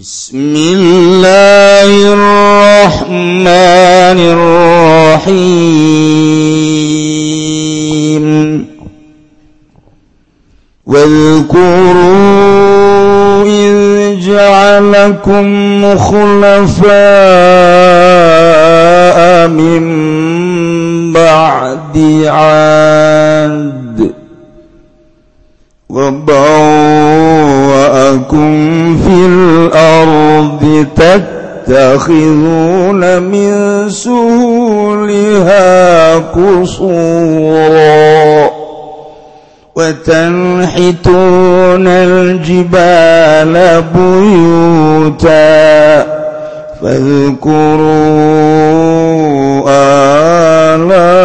بسم الله الرحمن الرحيم. واذكروا إذ جعلكم خلفاء من بعد عاد وبعض وبوأكم في الأرض تتخذون من سهولها قصورا وتنحتون الجبال بيوتا فاذكروا آلاء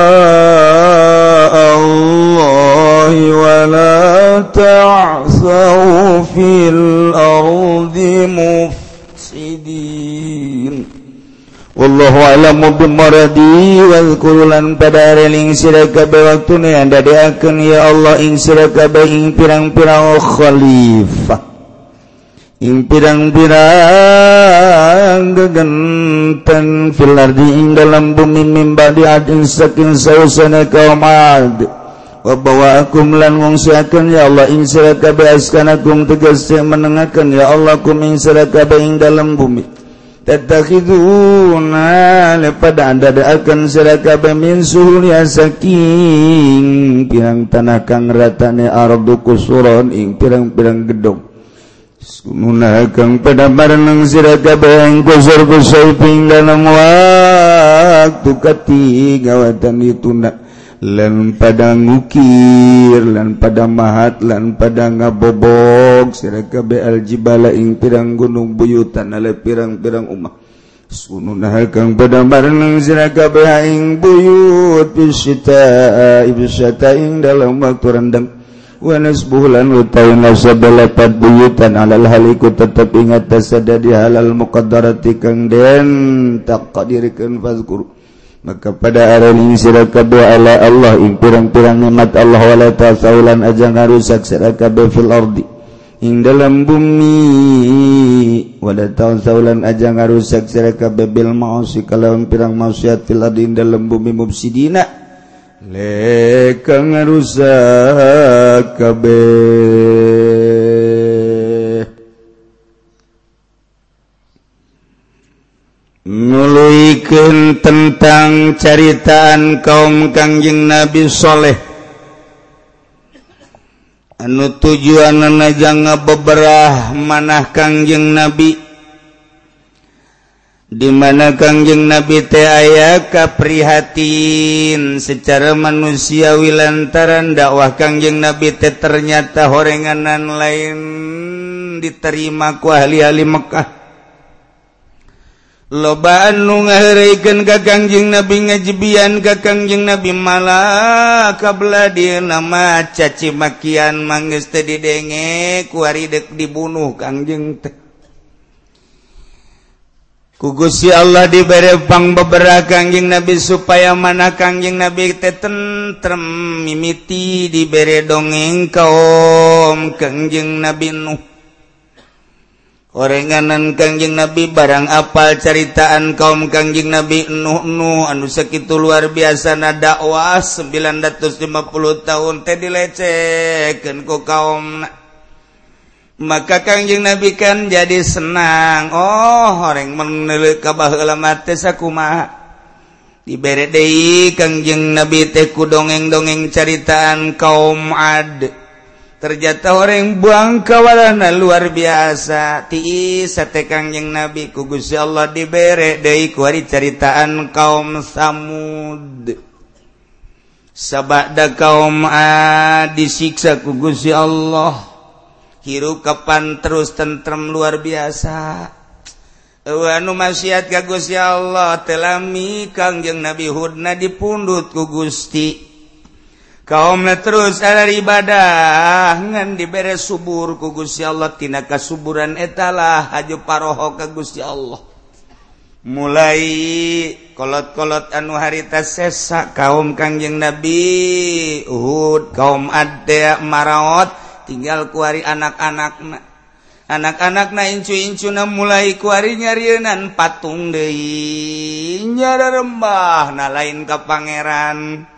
الله ولا تعثوا في الأرض مفسدين والله alam bimaradi wal kulan pada reling sira kabeh waktune anda diakeun ya Allah ing sira kabeh ing pirang-pirang khalifah ing pirang-pirang gegenten fil ardi ing dalam bumi mimba di adin saking sausana kaum ad wabawakum lan ngungsiakeun ya Allah ing sira kabeh askanakum tegas menengakeun ya Allah kum ing sira kabeh ing dalam bumi. Tattakhiduna lepada anda akan sira min suhul ya saking pirang tanah kang ratane ardu kusuron ing pirang-pirang gedung. Sununa kang pada bareng sira ing kusur kusur ping dalam waktu ketiga watan ditunda. lan pada ngukir lan pada mahat lan pada ngabobog siraka beal jibala ing pirang gunung buyutan ale pirang-pirang umah sunun kang pada marang siraka beha ing buyut. Bisita ibsata ing dalam waktu rendang. Wanas bulan utawi nasabalapat buyutan alal haliku tetap ingat tasada di halal muqaddarati kang den. Taqdirikeun fazkuru maka pada araning sirakabeh ala Allah. Ing pirang-pirang nikmat Allah. Wala tasaulan aja ngarusak sirakabeh fil ardi. Ing dalam bumi. Wala tasaulan aja ngarusak sirakabeh bil ma'asi. Kalawan pirang maksiat fil ardi ing dalam bumi mufsidina leka ngarusak kabeh nyaurkeun tentang caritaan kaum Kangjeng Nabi Shaleh anu tujuan najanga beberapa manah Kangjeng Nabi. Dimana Kangjeng Nabi teh aya kaprihatin secara manusiawi lantaran dakwah Kangjeng Nabi teh ternyata horenganan lain diterima ku ahli-ahli Mekkah lobaan nu ngaheraikan kakangjing nabi ngajibian kakangjing nabi malah kabladir nama caci makian manggis teh didenge kuaridek dibunuh kangjing teh. Kugusi Allah diberi pang bebera kangjing nabi supaya mana kangjing nabi teh tentrem mimiti diberi dongeng kaum kangjing nabi nuh. orenganan Kangjeng Nabi barang apal ceritaan kaum Kangjeng Nabi Nuh Nuh anu segitu luar biasa na dakwah 950 tahun teh dilecehkeun ku kaum maka Kangjeng Nabi kan jadi senang oh orang meneuleuh ka baheula mah teh sakumaha dibere deui Kangjeng Nabi teh ku dongeng-dongeng ceritaan kaum Ad. terjata orang buang kewalana luar biasa. Ti satekang yang nabi ku Gusti Allah dibere deui ku caritaan kaum Samud. Sabada kaum a disiksa ku Gusti Allah. Hirup kapan terus tentrem luar biasa. Anu maksiat ka Gusti Allah. Telami Kangjeng Nabi Hudna dipundut ku Gusti. kaumnya terus ada ibadah ngan diberre subur ku Gusti Allah tina kasuburan etalah haju paroho ka Gusti Allah. Mulai kolot-kolot anu harita sesa kaum Kangjeng Nabi Uhud kaum ada maraot tinggal kuari anak-anak anak-anak na incu-incuna mulai kuari nyarinan patung deinya rembah na lain ke pangeran.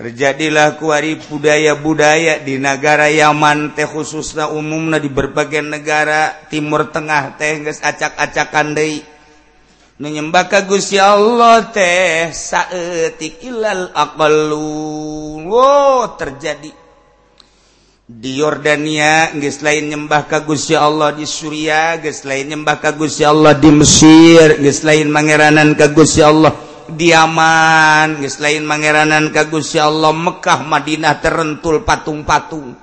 Terjadilah kuari budaya-budaya di negara Yaman teh khususnya umumnya di berbagai negara Timur Tengah teh acak-acakan De menyembah kagus ya Allah teh saattik ilal terjadi. Di Yordania guys lain nyembah kagusya Allah di Surya guys lain nyembah kagusya Allah di Mesir guys lain Mangeranan kagusya Allah diaman. Guys lain mangeranan kagusya Allah Mekkah Madinah terentul patung-patung.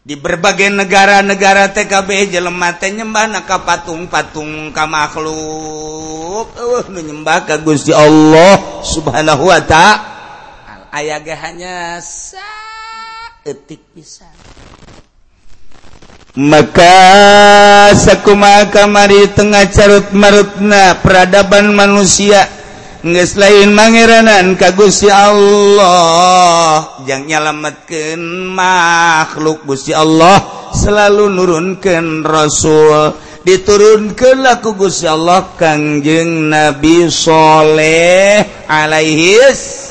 Di berbagai negara-negara TKB jelemate nyembah naka patung-patung ka makhluk. Uh, menyembah kagusya Allah subhanahu wa ta'ala. Ayah hanya sa etik pisan. maka sakuma kamari tengah carut marutna peradaban manusia. Nges lain mangeranan kagusi Allah. Jangan nyalamatkan makhluk gusti Allah selalu nurunkan Rasul. Diturunkan laku gusti Allah kangjeng Nabi Soleh alaihis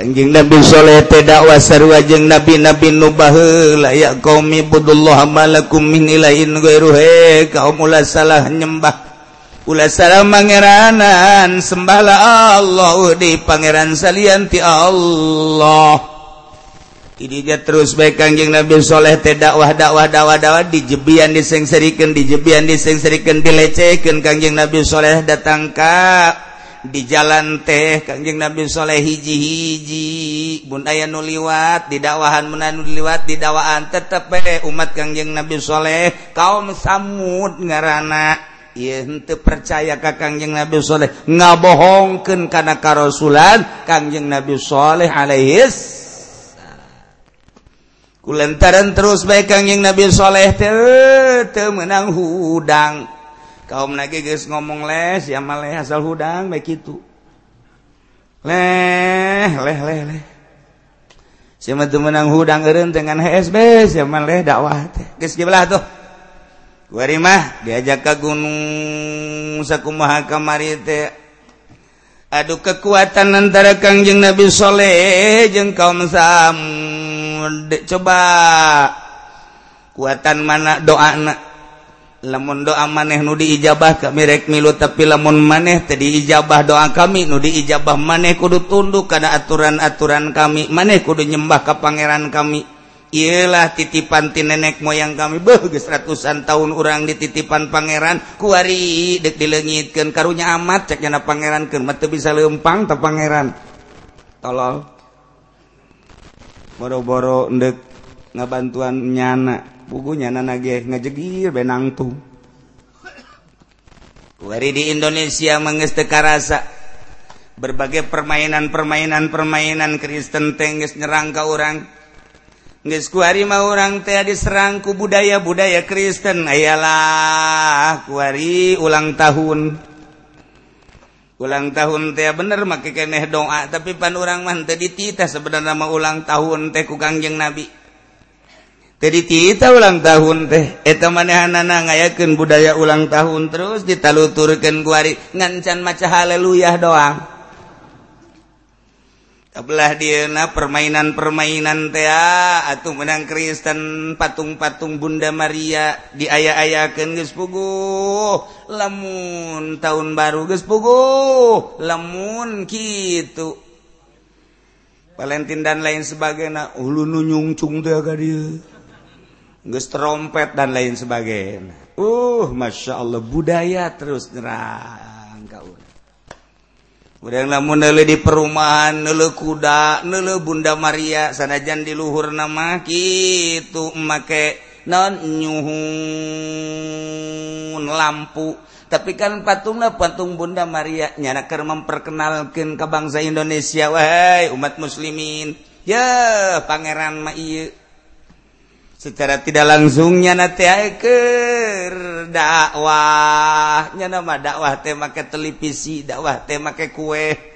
anjing Nabi Soleh dakwah sarua jeung Nabi Nabi nu baheula. Ya qaumi budullaha malakum min ilahin ghairuhe kaum ulah salah nyembah. Ulah salah mangeranan. Sembahlah Allah di pangeran salian ti Allah. Idinya terus baik kanjeng Nabi Soleh teh dakwah dakwah dakwah dakwah. Dijebian disengserikan dijebian disengserikan dilecehkan kanjeng Nabi Soleh datangkak di jalan teh Kangjeng Nabi Saleh hiji-hiji. Bundaya nuliwat didakwahan menanu liwat didakwaan tetep eh, umat Kangjeng Nabi Saleh kaum samud ngaranna Iye hente percaya ka Kangjeng Nabi Soleh. Ngabohongkeun kana karosulan Kangjeng Nabi Soleh alaihis Kulantaran terus baik Kangjeng Nabi Soleh teu teu menang hudang. kaum nage guys ngomong les ya malah asal hudang baik itu leh leh leh leh. Siapa tuh menang hudang eren dengan HSB siapa leh dakwah teh. Guys gimana tuh. Wari mah diajak ke gunung sakumaha kamari teh. Aduh kekuatan antara Kangjeng Nabi Soleh jeung kaum Samud. Coba. Kuatan mana doa anak lamun doa maneh nu diijabah kami rek milu tapi lamun maneh tadi ijabah doa kami nu diijabah maneh kudu tunduk kada aturan-aturan kami maneh kudu nyembah ke pangeran kami. Ialah titipan ti nenek moyang kami beuh geus ratusan tahun urang dititipan pangeran kuari dek dileungitkeun karunya amat cek nyana pangeran keun mah bisa lempang ta pangeran. Tolol. Boro-boro ndek ngabantuan nyana. Bukunya nage ngejegir benang tuh Wari di Indonesia mengestek rasa berbagai permainan-permainan permainan Kristen tengges nyerang ke orang Nges kuari mau orang teh diserangku budaya-budaya Kristen. Ayalah kuari ulang tahun. Ulang tahun teh bener make keneh doa tapi pan orang mah teh dititah sebenarnya mau ulang tahun teh ku Kangjeng Nabi jadi kita ulang tahun teh eta manehanana ngayakeun budaya ulang tahun terus ditaluturkeun ku ari ngancan maca haleluya doang. Kabelah dieuna permainan-permainan teh ah, atuh menang Kristen patung-patung Bunda Maria diaya-ayakeun geus puguh. Lamun tahun baru geus puguh, lamun kitu. Valentine dan lain sebagainya uh, ulu nunyungcung teh ka dieu. trompet dan lain sebagainya. uh Masya Allah budaya terus nyerang kau udahlah di perumahan nele kuda nele Bunda Maria sanajan di luhur nama gitu make non nyuhun lampu. Tapi kan patunglah patung Bunda Maria nyanaker memperkenalkan ke bangsa Indonesia. Wahai umat muslimin ya pangeran ma secara tidak langsungnya naker dakwahnya nama dakwah. Tema ke televisi dakwah tema ke kue.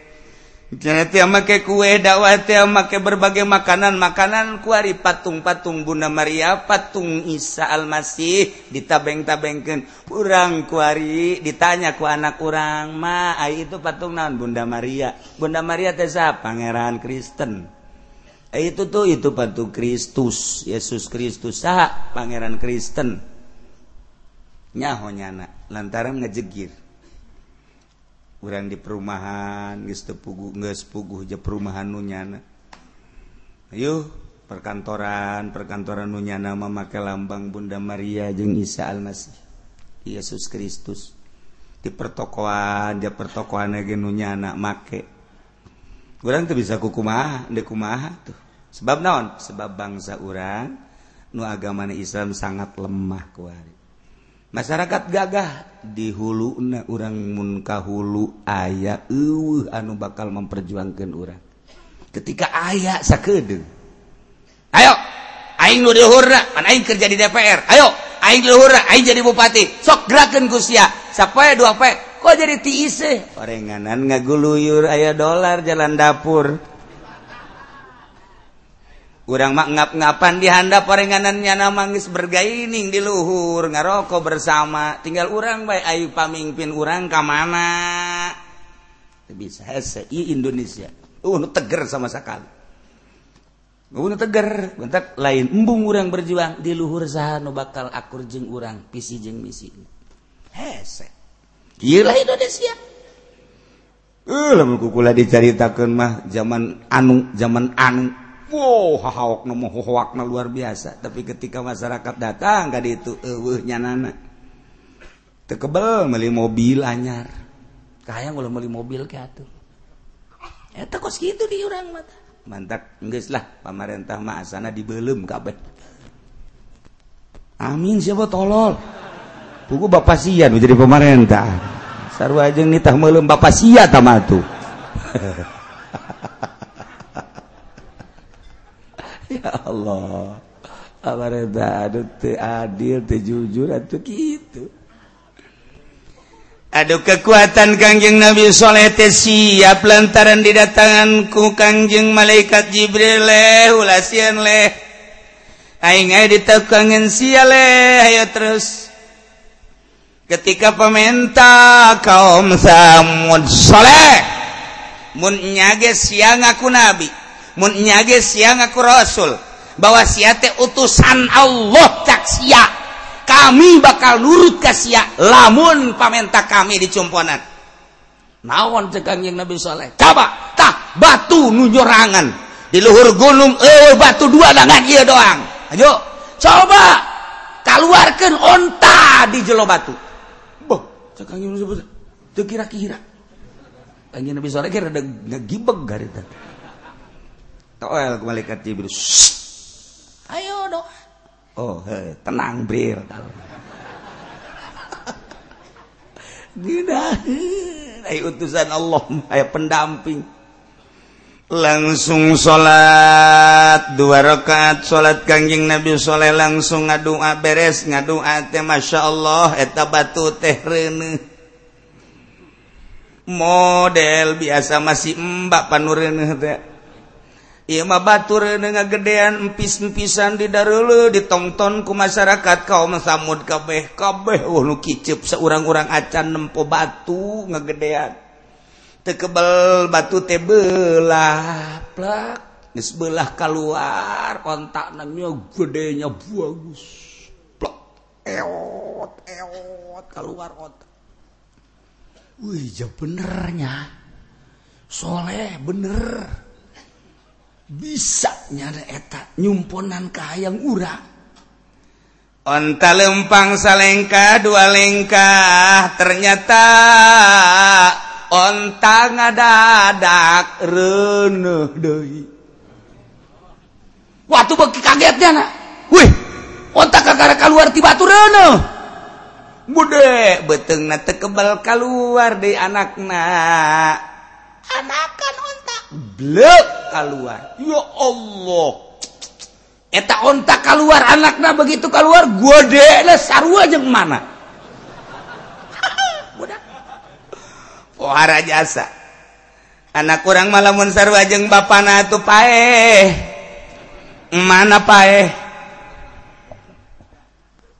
Make kue dakwah make berbagai makanan. Makanan kuari patung-patung Bunda Maria patung Isa Almasih ditabeng-tabengken kurang kuari ditanya ku anak kurang ma itu patung naon? Bunda Maria. Bunda Maria Tesa Pangeran Kristen. Itu tuh itu patung Kristus Yesus Kristus. Sah Pangeran Kristen? Nyahonya anak lantaran ngejegir. Di perumahan tepugu nggakpugu je perumahan nunyana Ayo perkantoran perkantoran nunya nama make lambang Bunda Maria jeung Isa Almasih Yesus Kristus. Di pertokoan dia pertokoan nunya anak make. Kurang tuh bisa kukumaha dekumaha tuh sebab naon? Sebab bangsa urang nu agama Islam sangat lemah kuari. Masyarakat gagah dihulu orang munkahulu aya uh anu bakal memperjuangkan orang ketika aya sakedeng ayo aing nu dihurna kan aing kerja di DPR ayo aing dihurna aing jadi bupati. Sok gerakeun Gusia sapoe dua poe kok jadi ti orenganan ngaguluyur aya dolar jalan dapur. Urang mak ngap-ngapan dihanda parenganannya namangis bergaining di luhur ngarokok bersama. Tinggal urang baik ayu pamimpin urang ka mana? Bisa SI Indonesia. Uh nu teger sama sekali uh nu teger. Bentak lain embung urang berjuang di luhur saha nu bakal akur jeung urang pisi jeung misi. Hese. Ieu Indonesia. Uh, lamun kukulah diceritakeun mah zaman anu zaman anu. Wow hahawak luar biasa. Tapi ketika masyarakat datang gak itu eueuh eh, nyanana. tekebel meuli mobil anyar. Kayak ulah meuli mobil kayak atuh. Eh, Eta kos kitu di urang mata. Mantak geus lah pamarentah mah asana belum kabeh. Amin siapa tolol. Buku Bapak Sia jadi pemerintah. Sarua jeung nitah melum Bapak Sia tamatu. ya Allah. Adil jujur atau gitu. Aduh kekuatan Kangjeng Nabi Soleh siap lantaran didatanganku Kangjeng malaikat Jibril leh ulasian leh. Aing aya ditekangan sia leh ayo terus. Ketika pemerintah kaum Samud Soleh mun nyage siang aku Nabi. munyage siang aku rasul bahwa siate utusan Allah taksia kami bakal nurut kasia lamun pamenta kami dicumponan naon tegang yang Nabi Shaleh coba tah batu nunyorangan di luhur gunung eh batu dua dengan iya doang. Ayo coba keluarkan onta di jelo batu. Boh tegang yang sebut kira-kira. Kanjeng Nabi Soleh kira ada ngegibeg garita. toel ke malaikat Jibril. Ayo dong. Oh, he, tenang Bril. Tidak. Hai utusan Allah, ayah pendamping. Langsung salat dua rakaat salat Kanjing Nabi Saleh langsung ngadua beres ngadua teh Masya Allah eta batu teh rene Model biasa masih mbak panurene teh. Ima batur gedean empis-empisan didarulu ditongton ku masyarakat. Kaum samud kabeh kabeh uh, oh, nu kicip seorang-orang acan nempo batu ngegedean tekebel batu tebelah plak di sebelah keluar kontak namanya gedenya bagus. Plak eot eot keluar otak wih ja benernya soleh bener. bisanya daeta nyumponan kahayang urang onta lempang salengka dua lengkah ternyata onta ngadadak reneh deui. Waktu bagi kagetnya nak. Wih onta kagara keluar tiba batu reneh bude beteng na tekebal keluar di anakna. Anakan keluar. Ya Allah. Eta ontak keluar anaknya begitu keluar gode sarua jeung mana? Budak. Pohara jasa. Anak kurang malamun sarua jeung bapana atuh paeh mana paeh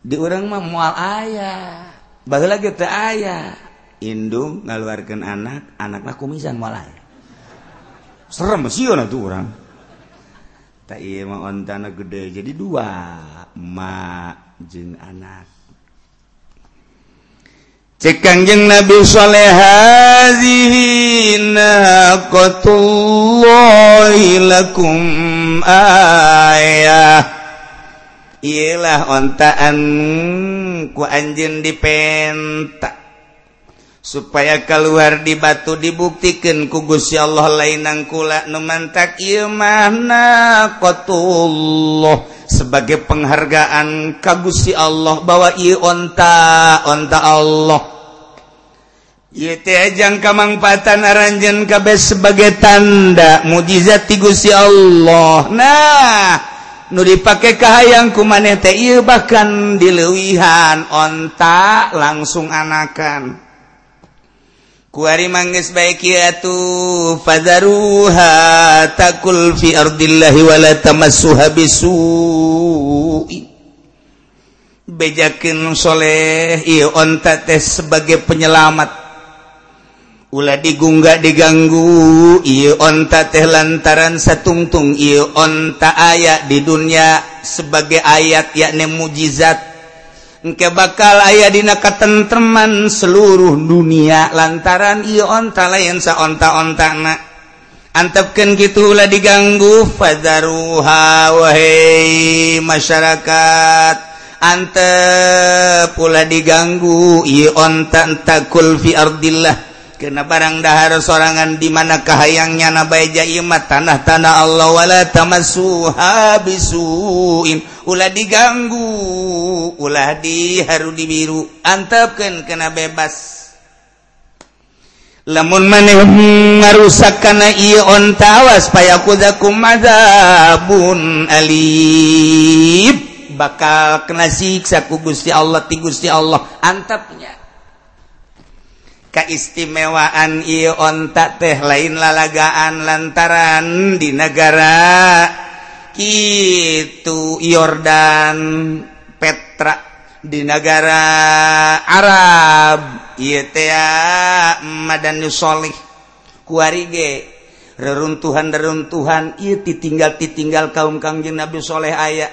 di orang mah mual ayah baheula lagi teu ayah indung ngaluarkeun anak anakna kumisan mual ayah serem sih orang tuh orang tak iya mah ontana gede. Jadi dua mak jeng anak. Cekang kangjeng Nabi Soleh hazihi naqatullahi lakum ayah. Ialah ontaan ku anjing dipentak. supaya keluar di batu dibuktikan kugusya Allah lainang kula. Numantak mana qatullah sebagai penghargaan kagusi Allah bahwa ieu onta onta Allah. Ieu teh ajang kamangpatan aranjeun kabeh sebagai tanda mujizat ti Gusti Allah. Nah nu dipake kahayang ku maneh teh ieu bahkan dilewihan onta langsung anakan. Kuari manggis baik yatu fadaruha takul fi ardillahi wala tamassuha bisu'i. Bejakeun soleh ieu onta teh sebagai penyelamat. Ulah digungga diganggu ieu onta teh lantaran satungtung ieu onta ayat di dunia sebagai ayat yakni mujizat. Engke bakal aya dina katentreman seluruh dunia lantaran ieu onta lain saonta-ontana. Antepkeun kitu ulah diganggu fadaruha wahai masyarakat. Antep pula diganggu ieu onta takul fi ardillah kena barang dahar sorangan di mana kahayangnya nabai jaimat tanah-tanah Allah wala tamassuha bisuin. Ulah diganggu ulah diharu dibiru. Antapkeun kena bebas. Lamun maneh ngarusak kana ieu ontawas payakudakum madzabun alib bakal kena siksa ku Gusti Allah ti Gusti Allah. Antapnya. keistimewaan I ontak teh lain lalagaan lantaran di negara. Itu Yordan Petra di negara Arab. Madanlih reruntuhan-reruntuhan ia ditinggal ditinggal kaum Kangjeng Nabi Shaleh ayat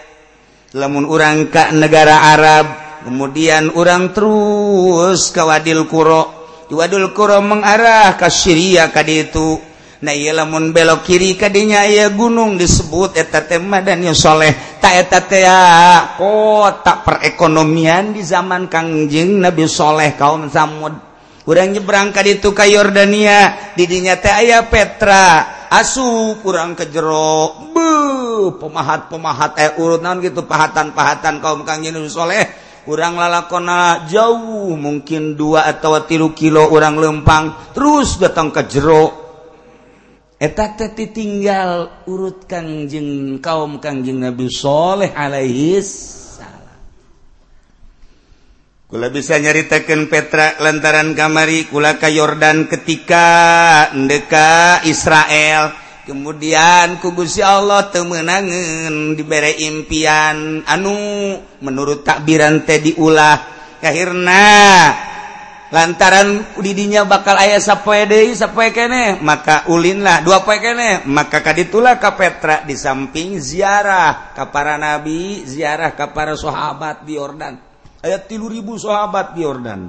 lemun urang ke negara Arab kemudian orang terus ke Wadil Quro Iwadul Quro mengarah ke Syria ka itu Nah iya lamun belok kiri kadinya iya gunung disebut eta teh madannya soleh tak eta teh kota perekonomian di zaman Kangjeng Nabi Soleh kaum Samud. Urang nyebrang ka ditu ka Yordania, didinya teh aya Petra, asu urang ke jero. be pemahat-pemahat eh urutan gitu pahatan-pahatan kaum Kangjeng Nabi Soleh urang lalakona jauh mungkin dua atau tilu kilo orang lempang terus datang ke jero eta teti tinggal urut kangjeng kaum kangjeng Nabi Soleh alaihi salam. Kula bisa nyaritakan Petra lantaran kamari kula ka Yordan ketika ndeka Israel kemudian kugusi Allah temenangan diberre impian anu menurut takbiran teh diulah akhirnya lantaran didinya bakal ayah sappoe deui sappoe keneh maka ulinlah dua poe keneh maka kaditulah ka Petra di samping ziarah ka para nabi ziarah ka para sahabat di Yordan aya 3000 sahabat di Yordan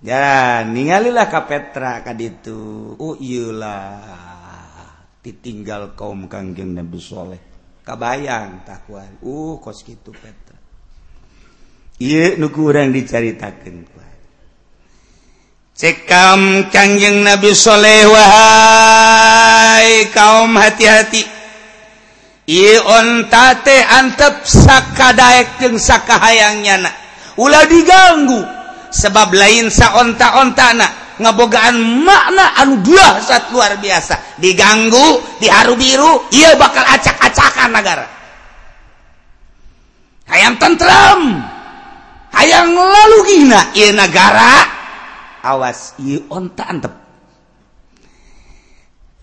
Ya, ningalilah ka Petra kaditu. Oh iyalah. ditinggal kaum Kangjeng Nabi Saleh. Kabayang takuan. Uh kos kitu Petra. Ieu nu kurang dicaritakeun Cekam Kangjeng Nabi Saleh wahai kaum hati-hati. iya onta teh antep sakadaek jeung sakahayangnya nak Ulah diganggu sebab lain saonta-ontana ngabogaan makna anu dua saat luar biasa. Diganggu diharu biru ia bakal acak-acakan negara. Hayang tentram hayang lalu gina. Ia negara. Awas ia onta antep.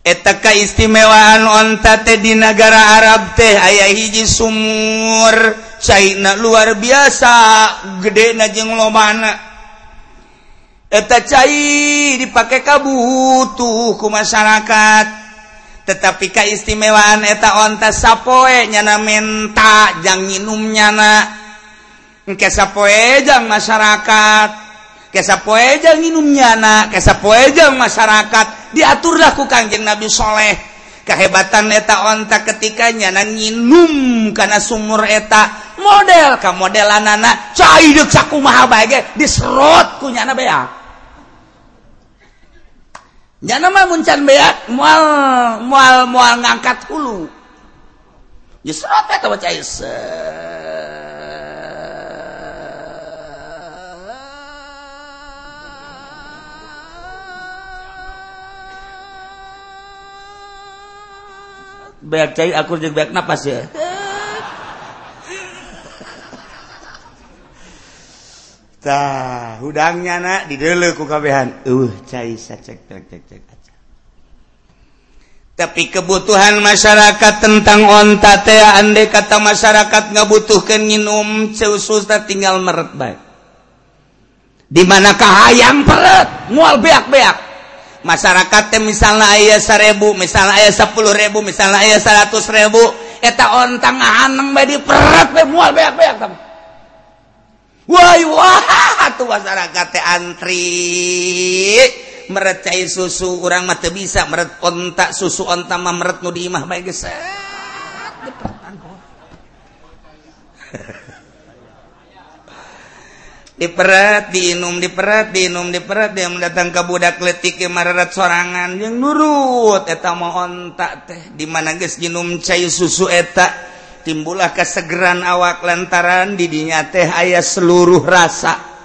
Etaka keistimewaan onta teh di negara Arab teh ayah hiji sumur. China luar biasa. Gede najeng lomana. eta cair dipakai kabutuh ku masyarakat. Tetapi keistimewaan eta onta sapoe nyana menta jang nginum nyana. Engke sapoe jang masyarakat. Kesapoe jang nginum nyana. Kesapoe jang masyarakat. Diaturlah ku kanjeng Nabi Soleh. Kehebatan eta onta ketika nyana nginum karena sumur eta. Model ka modelan anak cair sakumaha bae diserot ku nyana beak jangan muncan beak mual mual mual ngangkat hulu justru apa kau baca Beak cai akur jeung beak napas ya. tah hudangnya na didele ku kabehan. Uh cai sacek cek cek cek tapi kebutuhan masyarakat tentang onta teh andai kata masyarakat ngabutuhkeun nginum ceususna tinggal meret baik di manakah kahayang peret mual beak-beak. Masyarakat teh misalnya ayah seribu misalnya ayah sepuluh ribu misalnya ayah seratus ribu eta ontang ngahaneng bae di peret bae mual beak-beak tapi Woi wah tuh masyarakat antri. Merecai susu orang mata bisa meret ontak susu onta mah meret nu di imah baik geus. diperet diinum diperet diinum diperet dia mendatang ke budak letik mararat sorangan. Yang nurut eta mohon tak teh. Di mana geus ginum cai susu eta? timbulah kesegeran awak lantaran didinya teh ayah seluruh rasa.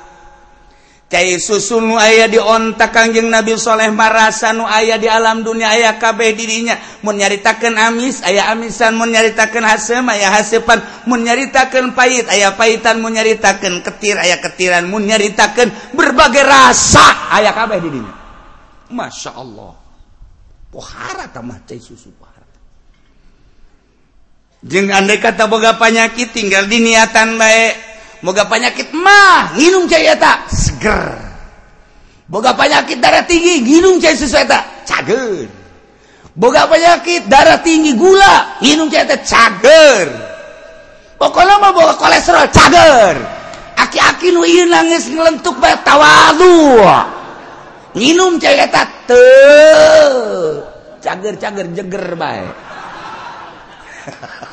Cair susun ayah diontak Kangjeng Nabi Shaleh marasa nu ayah di alam dunia ayah kabeh dirinya menyaritakan amis ayaah amisan. Menyaritakan hasem aya hasepan. Menyaritakan pahit ayaah pahitan. Menyaritakan ketir ayah ketiran. Menyaritakan berbagai rasa ayah kabeh dirinya Masya Allah. Pohara tamah cai susu pak. Jeng andai kata boga panyakit tinggal di niatan baik. Boga panyakit mah nginum cai eta seger. Boga panyakit darah tinggi nginum cai susu eta cager. Boga panyakit darah tinggi gula nginum cai eta cager. Pokoknya mah boga kolesterol cager. Aki-aki nu ieu nangis ngelentuk bae tawadu. Nginum cai eta teu cager-cager jeger bae.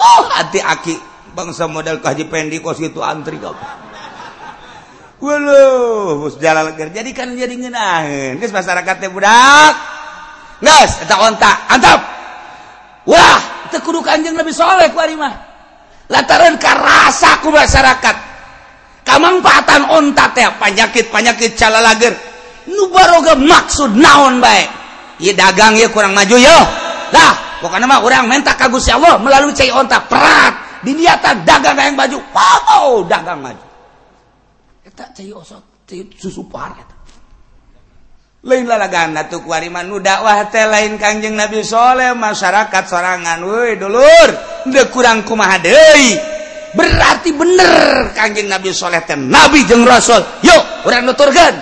oh hati aki bangsa modal kaji pendi kos itu antri kau Waduh, jalan leger. Jadi kan jadi ah, ngenahin. Guys masyarakatnya budak. Guys, eta onta, antap. Wah, teu kudu kanjeng lebih soleh ku ari mah. Lataran karasa ku masyarakat. Kamangpaatan onta teh penyakit-penyakit cala lager. Nu baroga maksud naon bae. Ieu dagang ya kurang maju yo. Lah, bukan nama orang minta kagus ya Allah melalui cai ontak perat. Diniatan dagang yang baju. Wow dagang maju. Kita cai osot cai susu par kita lain lalagan tuh kuariman nu dakwah teh lain kanjeng Nabi Soleh masyarakat sorangan woi dulur. Udah kurang kumaha deui. Berarti bener kanjeng Nabi Soleh teh Nabi jeng Rasul. Yuk orang nuturkan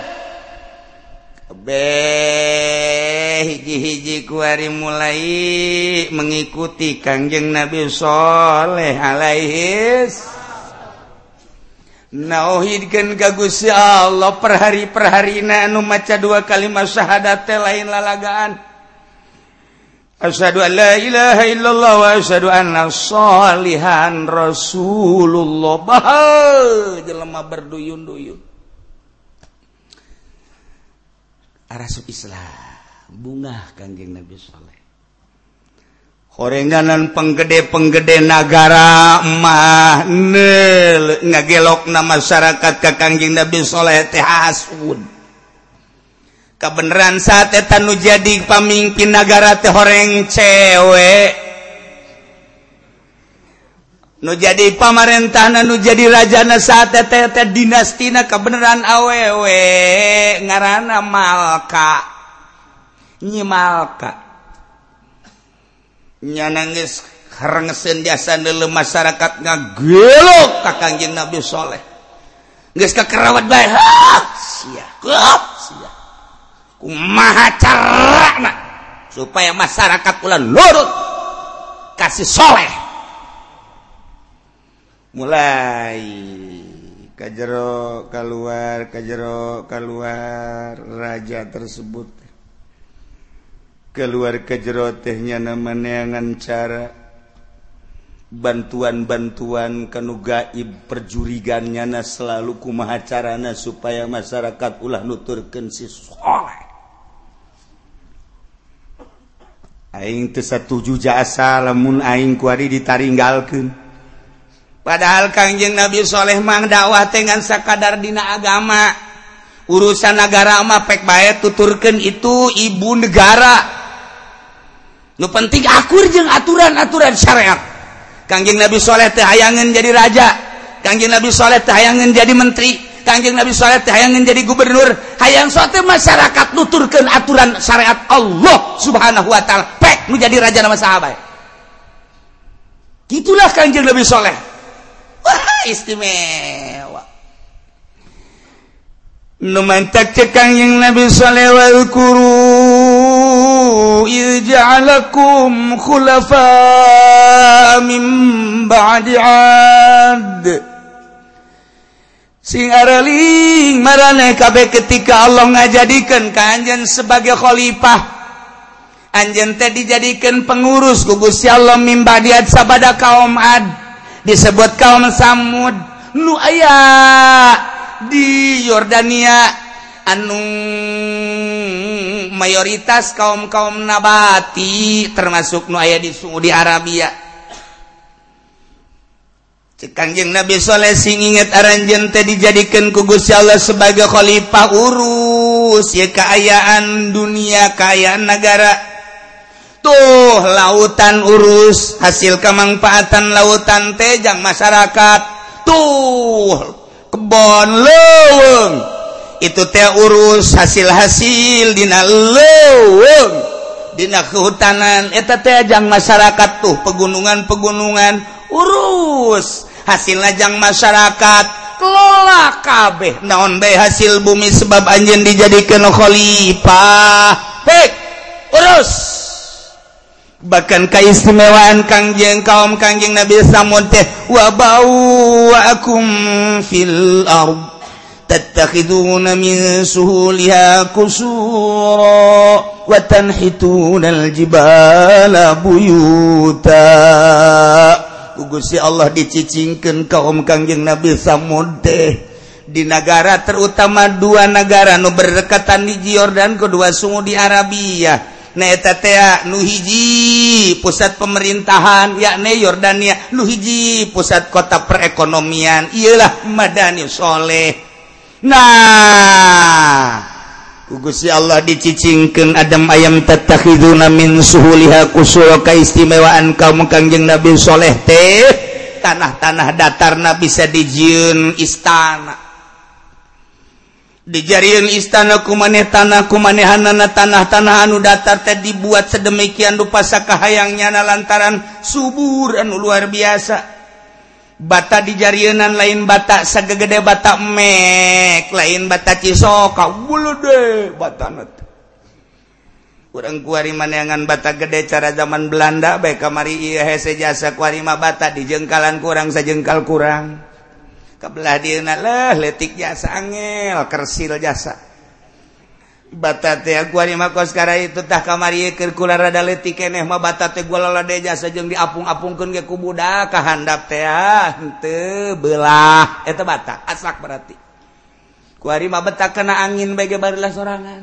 be hiji-hiji kuari mulai mengikuti Kangjeng Nabi Shaleh alaihis. Nauhidkan ka Gusti Allah per hari per hari na anu maca dua kalimat syahadat teh lain lalagaan. Asyhadu an la ilaha illallah wa asyhadu anna sholihan Rasulullah. Bah, jelema berduyun-duyun. Arasuk Islam. bunga Kangjeng Nabi Saleh. Horenganan penggede penggede negara mah ngagelok na masyarakat ke Kangjeng Nabi Saleh teh hasud. Kebenaran saat eta nu jadi pamimpin negara teh horeng cewek Nu jadi pamarentahna nu jadi rajana saat dinastina kebenaran awewe. Ngarana Malka. nyimalka. Nyanangis harengeun jasa dulu masyarakat ngagelok ka Kanjeng Nabi Saleh geus kakerawat bae sia sia. Kumaha carana supaya masyarakat ulah lurut kasih soleh? Mulai kajero keluar kajero keluar raja tersebut. keluar ke jerotehnya namaaneangan cara bantuan-bantuan kanu gaib perjurigannya na selalu kumahacarana supaya masyarakat ulah nuturken si soleh. Aing teu satuju jasa lamun aing kuari ditaringgalkeun. Padahal Kangjeng Nabi Saleh mah dakwah teh ngan sakadar dina agama. Urusan negara mah pek bae tuturkeun itu ibu negara. nu penting akur jeung aturan-aturan syariat. Kangjeng Nabi Saleh teh hayangan jadi raja. Kangjeng Nabi Saleh teh hayangan jadi menteri. Kangjeng Nabi Saleh teh hayangan jadi gubernur. Hayang sote masyarakat nuturkeun aturan syariat Allah Subhanahu wa taala. Pek nu jadi raja nama sahabat. Gitulah Kangjeng Nabi Saleh wah istimewa. Nu mantak Kangjeng Nabi Saleh wal qurun إذ جعلكم خلفاء من بعد عاد. Sing araling marane kabeh ketika Allah ngajadikeun ka anjeun sebagai khalifah. Anjeun teh dijadikeun pengurus ku Gusti Allah mimbadiat sabada kaum ad. Disebut kaum samud. Nu aya di Yordania. Anu Mayoritas kaum-kaum nabati termasuk nu aya di Saudi Arabia. Kanjeng Nabi Soleh sing inget aranjen teh dijadikan ku Gusti Allah sebagai khalifah urus ya keayaan dunia keayaan negara tuh lautan urus hasil kemanfaatan lautan tejang masyarakat. Tuh kebon leuweung. itu teh urus hasil-hasil dina leuweung dina kehutanan. Eta teh ajang masyarakat tuh pegunungan-pegunungan urus hasil ajang masyarakat. Kelola kabeh naon bae hasil bumi sebab anjeun dijadikeun khalifah. Pek urus. Bahkan keistimewaan Kangjeng kaum Kangjeng Nabi samun teh wa ba'u akum fil ardh تتخذون من سهولها كسورا وتنحتون الجبال بيوتا Gusti Allah dicicingkan kaum kangjeng Nabi Samud di negara terutama dua negara nu berdekatan di Jordan kedua sungu di Arabia Neeta Nuhiji pusat pemerintahan yakni Yordania Nuhiji pusat kota perekonomian ialah Madani Sholeh nah. Si Allah dicicingkan Adam ayam takhiduna min suhuliha kusura keistimewaan kaum kangjeng Nabi Soleh teh. Tanah-tanah datarna bisa dijieun istana. Dijarian istana kumaneh tanah kumanehanana tanah-tanah anu datar teh dibuat sedemikian rupa sakahayangnya na lantaran subur anu luar biasa. bata dijarinan lain bata segegede bata mek lain bata cisoka bulu deh bata net kurang kuari manangan bata gede cara zaman Belanda baik kamari iya hese jasa kuari mah bata di jengkalan kurang sejengkal kurang. Kebelah dieuna lah letik jasa angel kersil jasa. batara itutah kamarikula letik eneh mah bata gua jasa sajeung diapung-apungkeun ge ku budak kahandap teh ah, henteu belah eta bata asak berarti. Kuari mah betak kena angin bae ge barilah sorangan.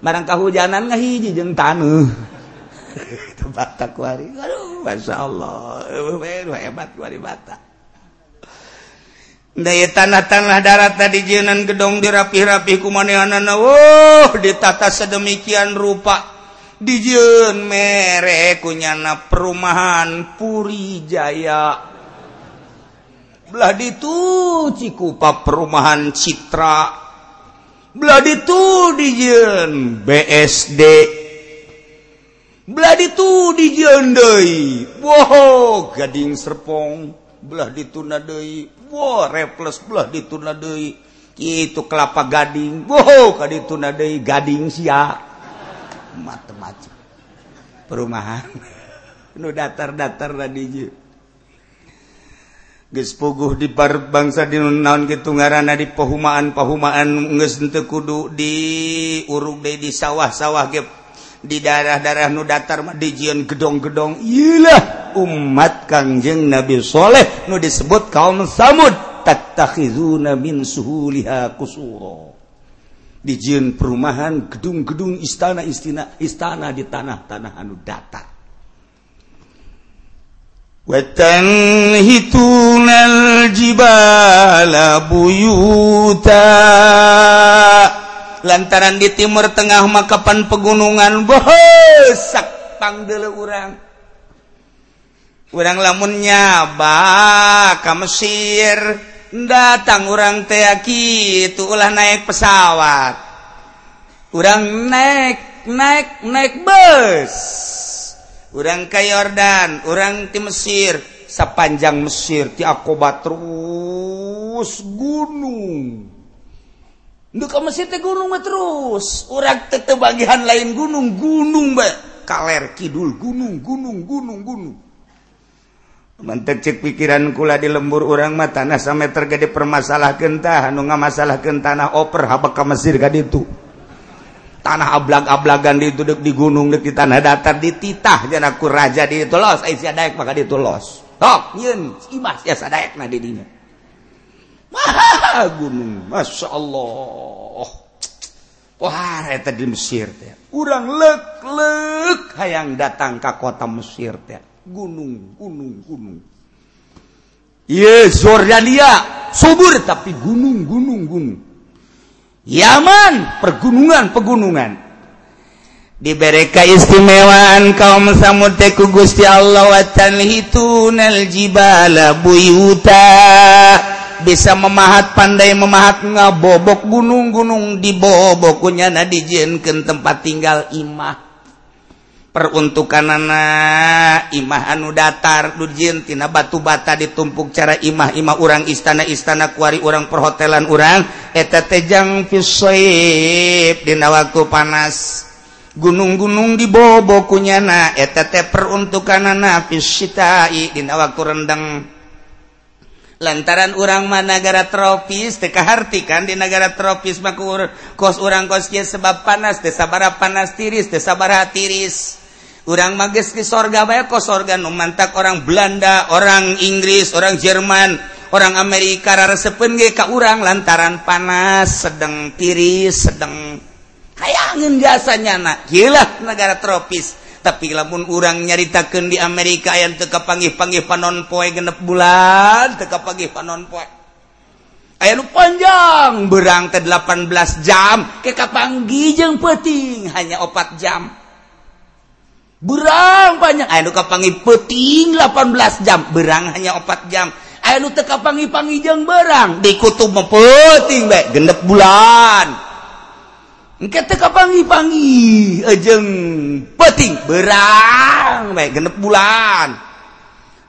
Barang kahujanan ngahiji jeung taneuh. Eta bata kuari. Aduh masyaallah hebat kuari bata Daya tanah-tanah darat tadi jenan gedong dirapi-rapi kumanehanana Wow ditata sedemikian rupa. Dijen merek kunyana perumahan Puri Jaya Belah ditu Cikupa perumahan Citra. Belah ditu dijen BSD Belah ditu dijen deui. Wow gading serpong. Belah dituna deui. wow, repluslah dituna deui. Itu kelapa gading. Wow, dituna deui gading sia. Macam-macam perumahan. Nu datar-datar tadi geus puguh di bar bangsa di naon kitu ngaranna di pahumaan-pahumaan geus henteu kudu di urug deui di sawah-sawah ge di daerah-daerah nu datar mah dijieun gedong-gedong. Ieu umat Kangjeng Nabi Saleh nu disebut kaum Samud. Tattakhizuna min suhuliha kusuro. Dijieun perumahan gedung-gedung istana istana istana di tanah-tanah anu datar. Watanhituna aljibala buyuta. Lantaran di timur tengah makapan pegunungan bohosak pangdele urang. urang lamunnya baka Mesir datang orang teaki itu ulah naik pesawat. Urang naik naik naik bus. Orang ke Yordan orang di Mesir. Sepanjang Mesir ti Akoba terus gunung. Nduk Mesir teh gunung terus. Orang teh bagian lain gunung gunung ba kaler kidul gunung gunung gunung gunung. mantap cek pikiran kula di lembur orang mata tanah sampai terjadi permasalah kentah anu masalah kentanah oper habak ke Mesir kan itu tanah ablag-ablagan di itu di gunung di tanah datar di titah jangan aku raja di itu los. Ai sadaek maka di itu los. Tok nyeun imas ya sadaek na di dinya gunung masya Allah wah eta di Mesir teh. Urang leuk leuk hayang datang ke kota Mesir teh. gunung gunung gunung. Yes, Jordania subur tapi gunung gunung gunung. Yaman pergunungan pegunungan. Dibereka istimewaan kaum samudku Gusti Allah watan hitunjibala buyuta. Bisa memahat pandai memahat ngabobok gunung-gunung dibobok punyana dijinkan tempat tinggal imah. peruntukanana Imah anu datar Dujintina batu bata ditumpuk cara imah-imah urang istana-istana kuari urang perhotelan urang eta tejang Dina waktu panas. Gunung-gunung dibobo kunyana eta teh peruntukanana fisitai dinawaku rendeng. Lantaran urang managara tropis TKhati kan di negara tropis makur kos urang kos sebab panas desabara panas tiris desabara tiris. orang magis di sorga bay kok sorga nu mantak orang Belanda orang Inggris orang Jerman orang Amerika raresepen ge ka urang lantaran panas sedang tiris sedang hayangin biasanya nak. Gila negara tropis. Tapi lamun urang nyaritakan di Amerika yang teka panggih panggih panon poe genep bulan teka panggih panon poe. Aya nu panjang berang ke 18 jam ke kapanggih jeung peting hanya opat jam. berang banyak. Aya nu kapangi peting 18 jam. Berang hanya 4 jam. Aya nu teu kapangi panggijang berang. Di kutub peuting bae gendep bulan. Engke teu kapangi pangi jeung peting berang bae gendep bulan.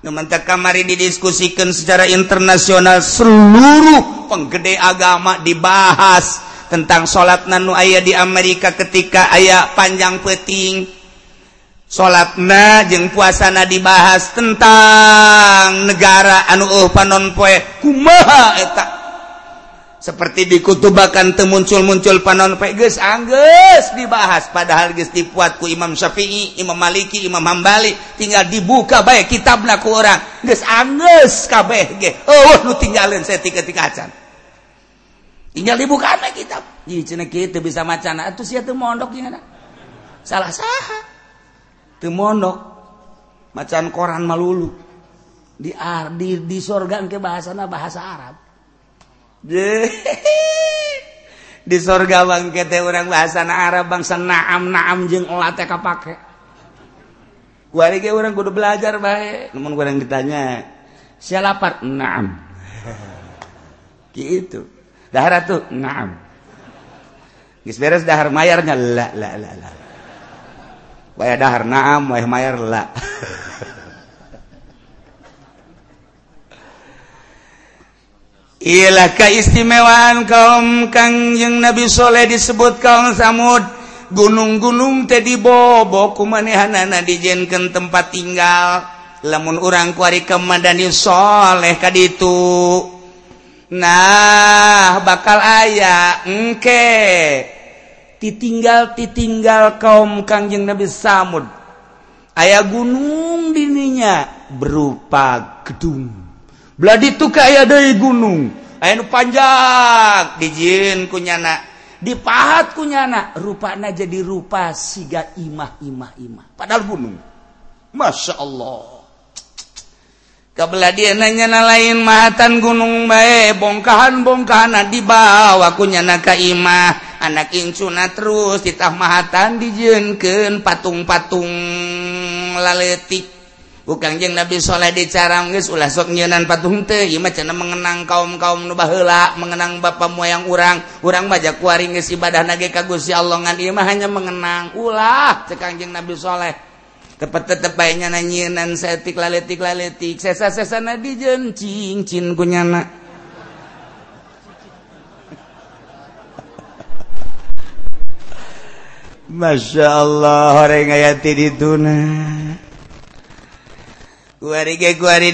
Numanta kamari didiskusikan secara internasional seluruh penggede agama dibahas tentang sholat nanu aya di Amerika ketika aya panjang peting salatna jeung puasana dibahas tentang negara anu panon poe kumaha eta. Seperti dikutubakan temuncul-muncul panon poe geus anggeus dibahas padahal geus dipuat ku Imam Syafi'i, Imam Maliki, Imam Hambali tinggal dibuka bae kitabna ku urang geus anggeus kabeh ge. Eueuh nu tinggalin setik-etik acan. Tinggal dibuka kitab. Jadi cenah kitu bisa macan atuh sia teu mondok jeung salah saha. mondok macan koran malulu. Di di, di sorga ke bahasa bahasa Arab. De, di sorga bangkete orang bahasa Arab bangsa naam naam jeng olate kapake. Kuari ge orang kudu belajar baik namun orang ditanya siapa lapar? Naam. Gitu. Dahar tuh naam. Gis beres dahar mayarnya la la la la. way dahar naam way mayar la. Ilah keistimewaan kaum Kangjeng Nabi Soleh disebut kaum Samud. Gunung-gunung tadi dibobo kumanehanana dijenkeun tempat tinggal. Lamun urang kuari ke Madani Soleh kaditu nah bakal aya engke. ditinggal ditinggal kaum Kangjeng Nabi Samud. Ayaah gunung dininya berupa gedung. Belah dituka aya dari gunung. Aya panjang dijin kunyana. Dipahat kunyana rupana jadi rupa siga imah imah imah padahal gunung. Masya Allah. Dia nanya lain mahatan gunung baik bongkahan bongkahan dibawa kunyana Kaimah anak Incuna terus ditahmahatan dijunken patung-patung laletik. Bukan jeng Nabi Shaleh dicarang guys ulah sok nyenan patung teh. Ieu mah mengenang kaum-kaum nu baheula mengenang bapa moyang urang. Urang mah kuari geus ibadahna ge ka Gusti Allah ngan ieu mah hanya mengenang. Ulah teh Kangjeng Nabi Shaleh tepat tetep bae nyana setik laletik laletik sesa-sesana dijeun cing kunyana. Masya Allah orang ayati dituna Kuari ge kuari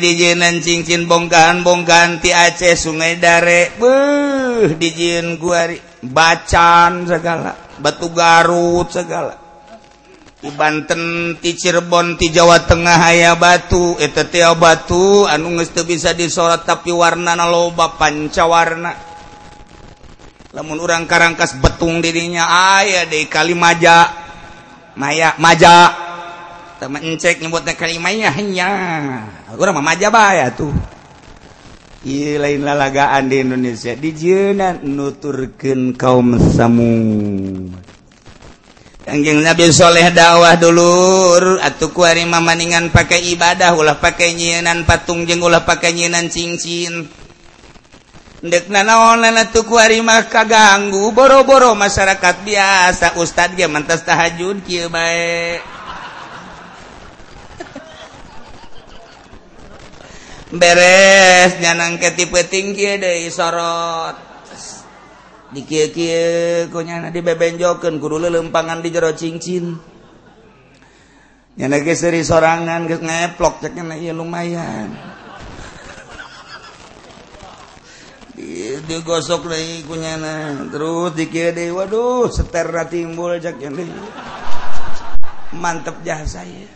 cincin bongkahan-bongkahan ti Aceh Sungai Dare. Beuh dijeun kuari bacan segala, batu Garut segala. Di Banten, di Cirebon, di Jawa Tengah aya batu, eta teh batu anu geus teu bisa disorot tapi warnana loba pancawarna. namun orang Karangkas betung dirinya ayaah dari kalimaja. Maya maja. Teman cek nyebutnya kalimanya hanya orang maja baya tuh I lain lalagaan di Indonesia. Dijunan nuturken kaum samu Anjing Nabi Soleh dakwah dulur atuh kuari mamaningan pakai ibadah ulah pakai nyinan patung jeng ulah pakai nyinan cincin. ndek na naon tukurimah kaganggu. Boro-boro masyarakat biasa. Ustad mantas tahajud beres nyanang tinggi deh sorot. Di konya dibebenjoken guru lelempangan di jero cincin. Nyana seri sorangan ngeplok ceknya lumayan. digosok lagi kunyana. Terus dikira deh waduh seterna timbul jak ini. Mantep jasa ya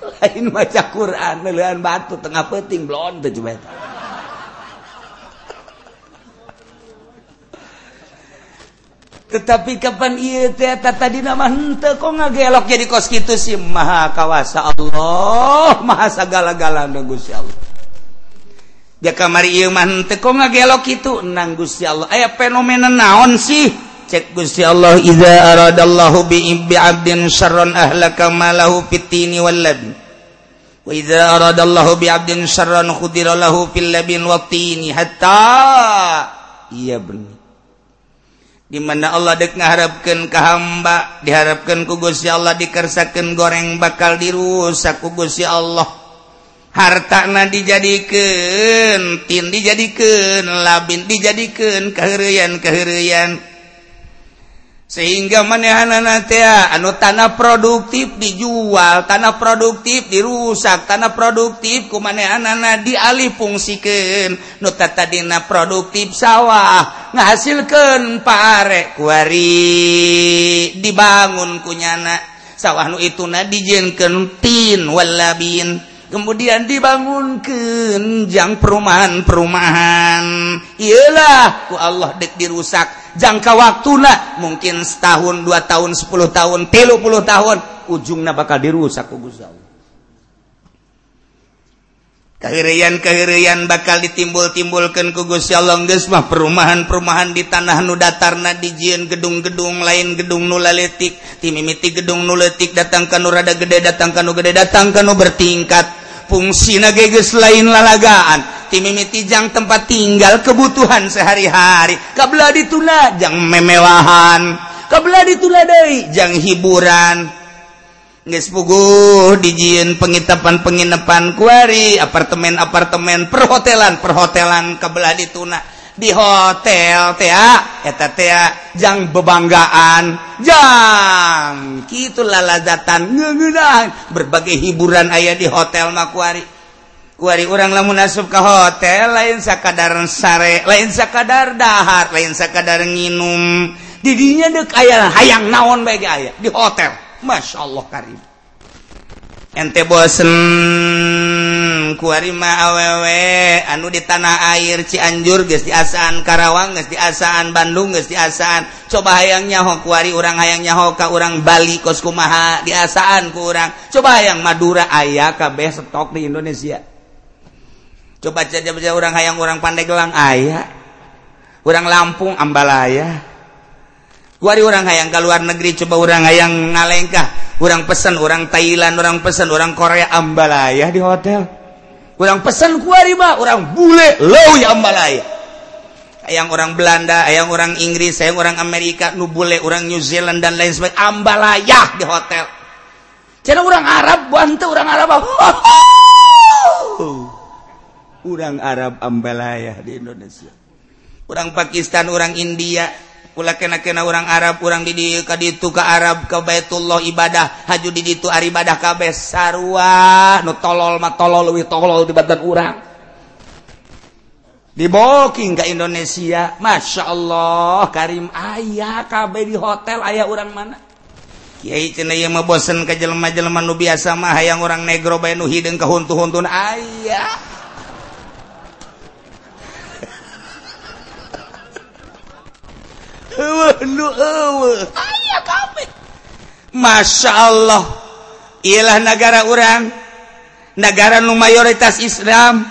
lain maca Quran nelayan batu tengah peting blon tuh coba tetapi kapan iya teh tadi nama hente kok ngagelok jadi kos gitu sih maha kawasa Allah maha segala-galanya Gusti Allah. dia kamari iman teko ngagelok itu? Nang Gusti Allah. Aya fenomena naon sih? Cek Gusti Allah iza aradallahu bi ibbi abdin syarran ahlaka malahu fitini wal wa iza aradallahu bi abdin syarran khudira lahu fil labin waqtini hatta iya bener di mana Allah dek ngaharapkeun ka hamba diharapkeun ku Gusti Allah dikersakeun goreng bakal dirusak ku Gusti Allah. hartana dijadikeun dijadikan tin dijadikan labin dijadikan keherian keherian sehingga manehananatea anu tanah produktif dijual tanah produktif dirusak tanah produktif ku manehanana dialih fungsikan nu tadina produktif sawah ngahasilkan pare kuari dibangun kunyana. Sawah nu itu na dijinkan tin walabin kemudian dibangunkanjang perumahan-perumahan. Ialah Allah dek dirusak. Jangka waktulah mungkin setahun dua tahun 10 tahun telu puluh tahun ujungnya bakal dirusak kehirian-kehirian bakal ditimbul-timbulkan kugusya longgesmah perumahan-perumahan di tanah nudatarna dijian gedung-gedung lain gedung nulaletik timimiti gedung nuletik datangkan nurada gede datangkan nu gede datangkan nu bertingkat. fungsi nageges lain lalagaan. Timmitijang tempat tinggal kebutuhan sehari-hari. Kabla dituna jang memewahan. Kabla dituna dari jang hiburan. Nges pugu dijin penginapan penginapan kuari apartemen apartemen perhotelan perhotelan kabla dituna. di hotel Jang bebanggaan. Jam gitulah lazatan berbagai hiburan ayah di hotel Makuari kuari orang lamun asup ke hotel lain sakadaran sare lain sakadar dahar lain sakadar nginum. Didinya dek ayah hayang naon baik ayah di hotel. Masya Allah karim. ente bosen kuarima awewe anu di tanah air Cianjur guys diasaan Karawang guys diasaan Bandung guys diasaan coba hayang nyaho kuari orang hayang nyaho ka orang Bali kos kumaha diasaan ku orang coba hayang Madura ayah kabeh stok di Indonesia. Coba saja baca orang hayang orang Pandeglang ayah orang Lampung Ambalaya. Kuari orang hayang ke luar negeri coba orang hayang ngalengkah orang pesan orang Thailand orang pesan orang Korea ambalaya di hotel. Orang pesan kuarima orang bule low ya ambalaya. Yang orang Belanda yang orang Inggris saya orang Amerika nu bule orang New Zealand dan lain sebagainya. Ambalaya di hotel. Cina orang Arab bantu orang Arab oh, oh, orang Arab ambalaya di Indonesia. Orang Pakistan orang India. kula kena-kena orang Arab orang did ka itu ke Arab ke Baitullah ibadah haju did itu ibadah kabeh sarwa nu tolol mah tolol leuwih tolol di badan urang. Diboking ke Indonesia Masya Allah Karim ayah KB di hotel ayah orang mana? Kiai mau bosen ke jelema-jelema nu biasa mah hayang orang negro bae nu hideung ka huntu-huntun ayah. Masya Allah. Ialah negara orang. Negara nu mayoritas Islam.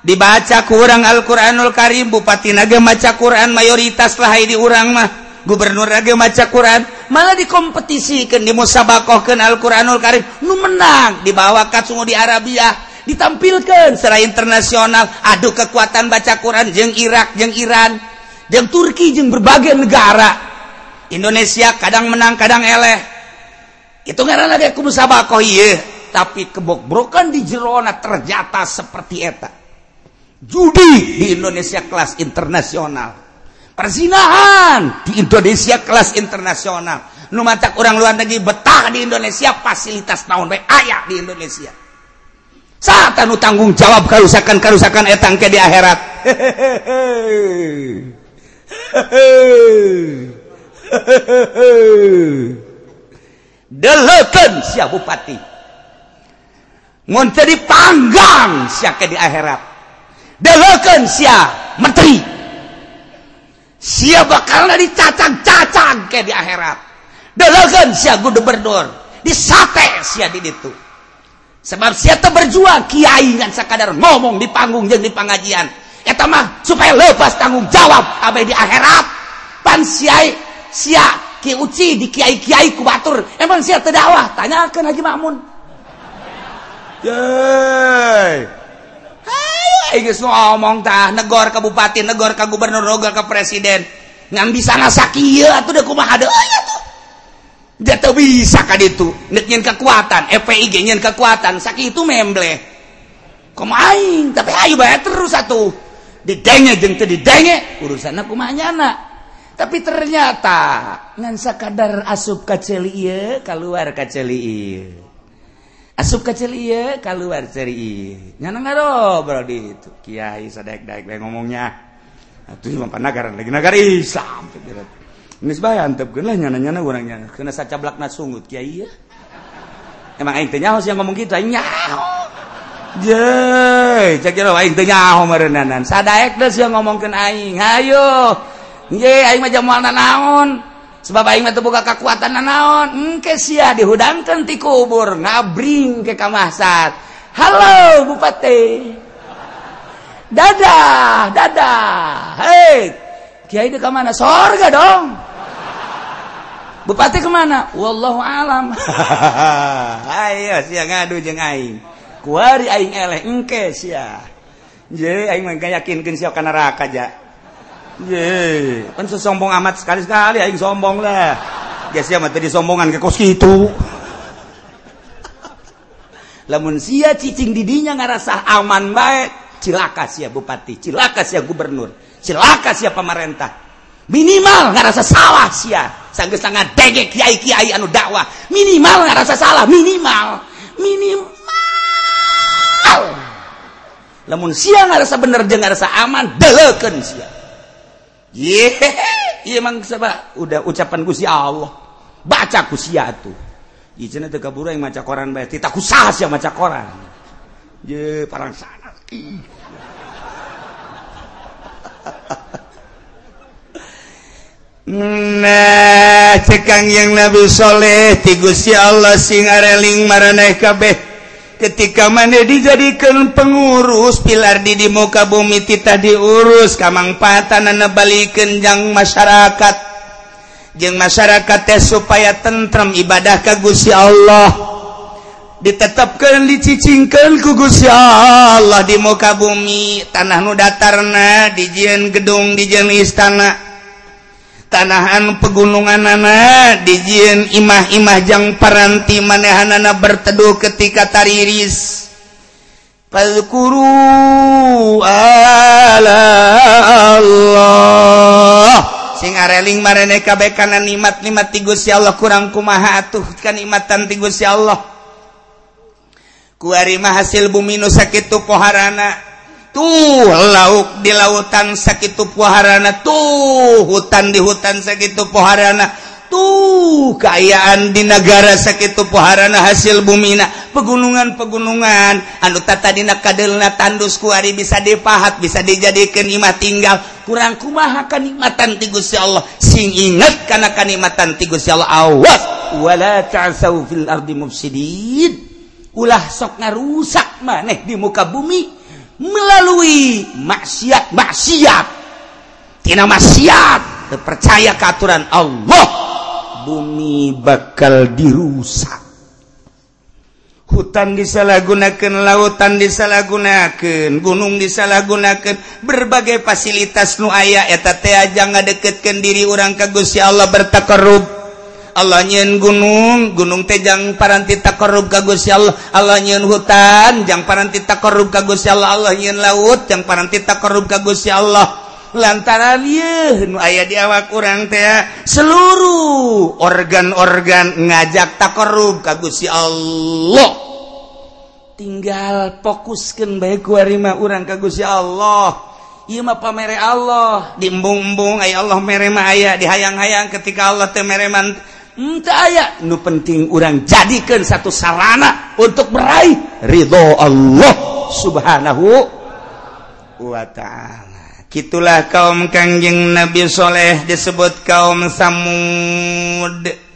Dibaca kurang Alquranul Karim. Bupati naga maca Quran mayoritas lah di urang mah. Gubernur Raga maca Quran. Malah dikompetisikan di musabakohkan Alquranul Karim. Nu menang. Dibawa katsungu di Arabiah ditampilkan secara internasional. Aduh kekuatan baca Quran. Jeng Irak jeng Iran. Yang Turki jeung berbagai negara. Indonesia kadang menang kadang eleh. Itu karena dia kudu sabakoh iya. Tapi kebobrokan di Jerona terjata seperti eta. Judi di Indonesia kelas internasional. Perzinahan di Indonesia kelas internasional. Nu macak orang luar negeri betah di Indonesia fasilitas tahun baik ayah di Indonesia. Saat anu tanggung jawab kerusakan kerusakan etang ke di akhirat deleken si bupati. Monte dipanggang si ke di akhirat. Deleken si menteri. Siap bakal dicacang-cacang ke di akhirat. Deleken si gubernur. Disate si di itu sebab si berjuang kiai dengan sekadar ngomong di panggung jeung di pengajian. Mah supaya lepas tanggung jawab apa di akhirat. Pan siai sia ki uci di kiai kiai kubatur emang sia terdakwa? Tanyakan Haji Makmun Yeay. Ayo ngomong tah negor ke bupati negor ke gubernur negor ke presiden. Ngan bisa ngasa kieu atuh da kumaha deui atuh dia tuh bisa kan itu nyen kekuatan FPI nyen kekuatan sakit itu kumaha tapi ayo bayar terus satu didenge jeng teu didenge urusanna kumanyana tapi ternyata ngan sakadar asup ka ceuli ieu kaluar ka ceuli ieu. Asup ka ceuli ieu kaluar ceuli ieu. Nyana ngarobrol di itu. Kiai sadek-dek we ngomongnya. Atuh mah panagaran lagi negara Islam Nis bae tepkeun lah nyana-nyana urang nyana. Kena sacablakna sungut kiai ya. Emang aing teh nyaho sih ngomong gitu, aing nyaho. ngomongkan aing Hayo naon sebab buka kekuatan naon dihudangkan ti kubur ngabring ke kamasat Halo Bupati. Dadah dadah. Hei Kiai itu kemana sorga dong. Bupati kemana? Wallahu alam. Ayo siang ngadu jeng aing. kuari aing eleh engke sia ya. ye aing mah yakinkeun sia ka neraka ja. Ye pan sombong amat sekali sekali aing sombong lah. Ge sia mah tadi sombongan ke kos kitu. Lamun sia cicing didinya ngarasa aman baik cilaka sia bupati cilaka sia gubernur cilaka sia pemerintah. Minimal nggak rasa salah sia sanggeus sangat degek kiai kiai anu dakwah. Minimal nggak rasa salah minimal. Minimal lemun sia nggak rasa bener jeung rasa aman deleken sia. Yehehe, iya emang sebab udah ucapan Gusti Allah. Baca kusia tuh Ijana teu kaburu yang maca koran bae tidak kusah sia maca koran ye parang sana Nah, cekang yang Nabi Soleh ti Gusti Allah sing areling maraneh kabeh ketika mana dijadikan pengurus pilar di di muka bumi kita diurus kamang patan nebalik kenjang masyarakat. Jeng masyarakat teh supaya tentrem ibadah kagusi Allah. Ditetapkan dicicingkan ku Gusti Allah di muka bumi. Tanah nu datarna dijian gedung dijian istana. tanahan pegunungan anak dijin imah-imahjang paranti manehanana berteduh ketika tariris. Riis ala Allah. Sing areling marene kabeh kana nikmat-nikmat ti Gusti Allah kurang kumaha atuh kanikmatan ti Gusti Allah. Ku mah hasil bumi nu sakitu poharana. tuh lauk di lautan sakit poharana tuh hutan di hutan sakit poharana tuh keayaan di negara sakit poharana hasil bumina pegunungan-pegunungan anu tata dina kadelna tandus kuari bisa dipahat bisa dijadikan imah tinggal. Kurang kumaha kanikmatan ti Gusti Allah? Sing inget kana kanikmatan ti Gusti Allah awas. Wala ta'sau fil ardi mufsidin. Ulah sok ngarusak maneh di muka bumi. melalui maksiat maksiat. Tina maksiat. Percaya keaturan Allah bumi bakal dirusak. Hutan disalahgunakan lautan disalahgunakan gunung disalahgunakan berbagai fasilitas nuaya eta teh aja ngadeketkeun diri orang ka Gusti Allah bertakarrub Allah nyin gunung gunung tejang paranti takarrub ka Gusti Allah. Allah nyin hutan jang paranti takarrub ka Gusti Allah. Allah nyin laut jang paranti takarrub ka Gusti Allah. Lantaran ieu nu aya di awak urang teh seluruh organ-organ ngajak takarrub ka Gusti Allah. Tinggal fokuskeun bae ku harima urang ka Gusti Allah. Iya mah pamere Allah. Diembung-embung ay Allah merema aya dihayang-hayang ketika Allah teh mereman aya nu penting urang jadikan satu sarana untuk meraih ridho Allah subhanahu wa ta'ala. Gitulah kaum Kanjeng Nabi Shaleh disebut kaum Samud.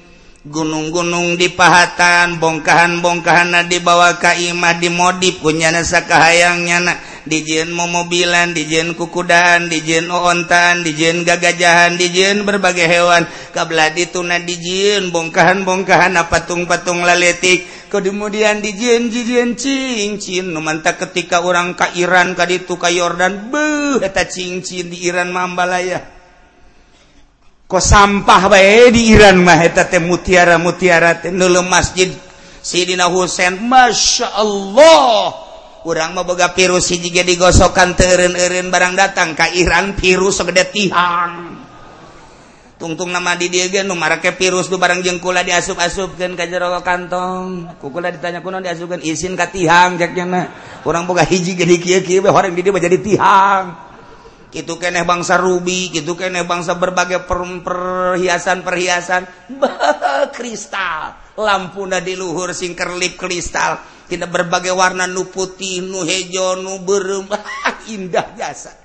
gunung-gunung di pahatan bongkahan-bongkahana dibawa Kaimah dimodif punyana sakahhaangnyana dijin momobilan dijin kukudan dijin ontan dijin gagajahan dijin berbagai hewan. Kabla dituna dijin bongkahan-bongkahan patung-patung laletik. Kemudian dijin jijin cincin numanta ketika orang ka Iran ka itu ka Yordan beta cincin di Iran Mambalaya kok sampah bae di Iran mah eta teh mutiara mutiara teh nu masjid Sidina Husain. Masya Allah urang mah boga virus hiji ge digosokan teu eureun barang datang ka Iran virus segede tihang. Tungtung nama di dia ge nu mareke virus nu barang jeung kula diasup-asupkeun ka jero kantong. Ku kula ditanya kuno diasupkeun isin ka tihang? Cek nya urang boga hiji ge di kieu-kieu horeng di dieu jadi tihang. itu keneh bangsa ruby gitu keneh bangsa berbagai per perhiasan-perhiasan kristal. Lampu na di luhur sing singkerlip kristal. Tidak berbagai warna nu putih nu hejo nu berem. Indah jasa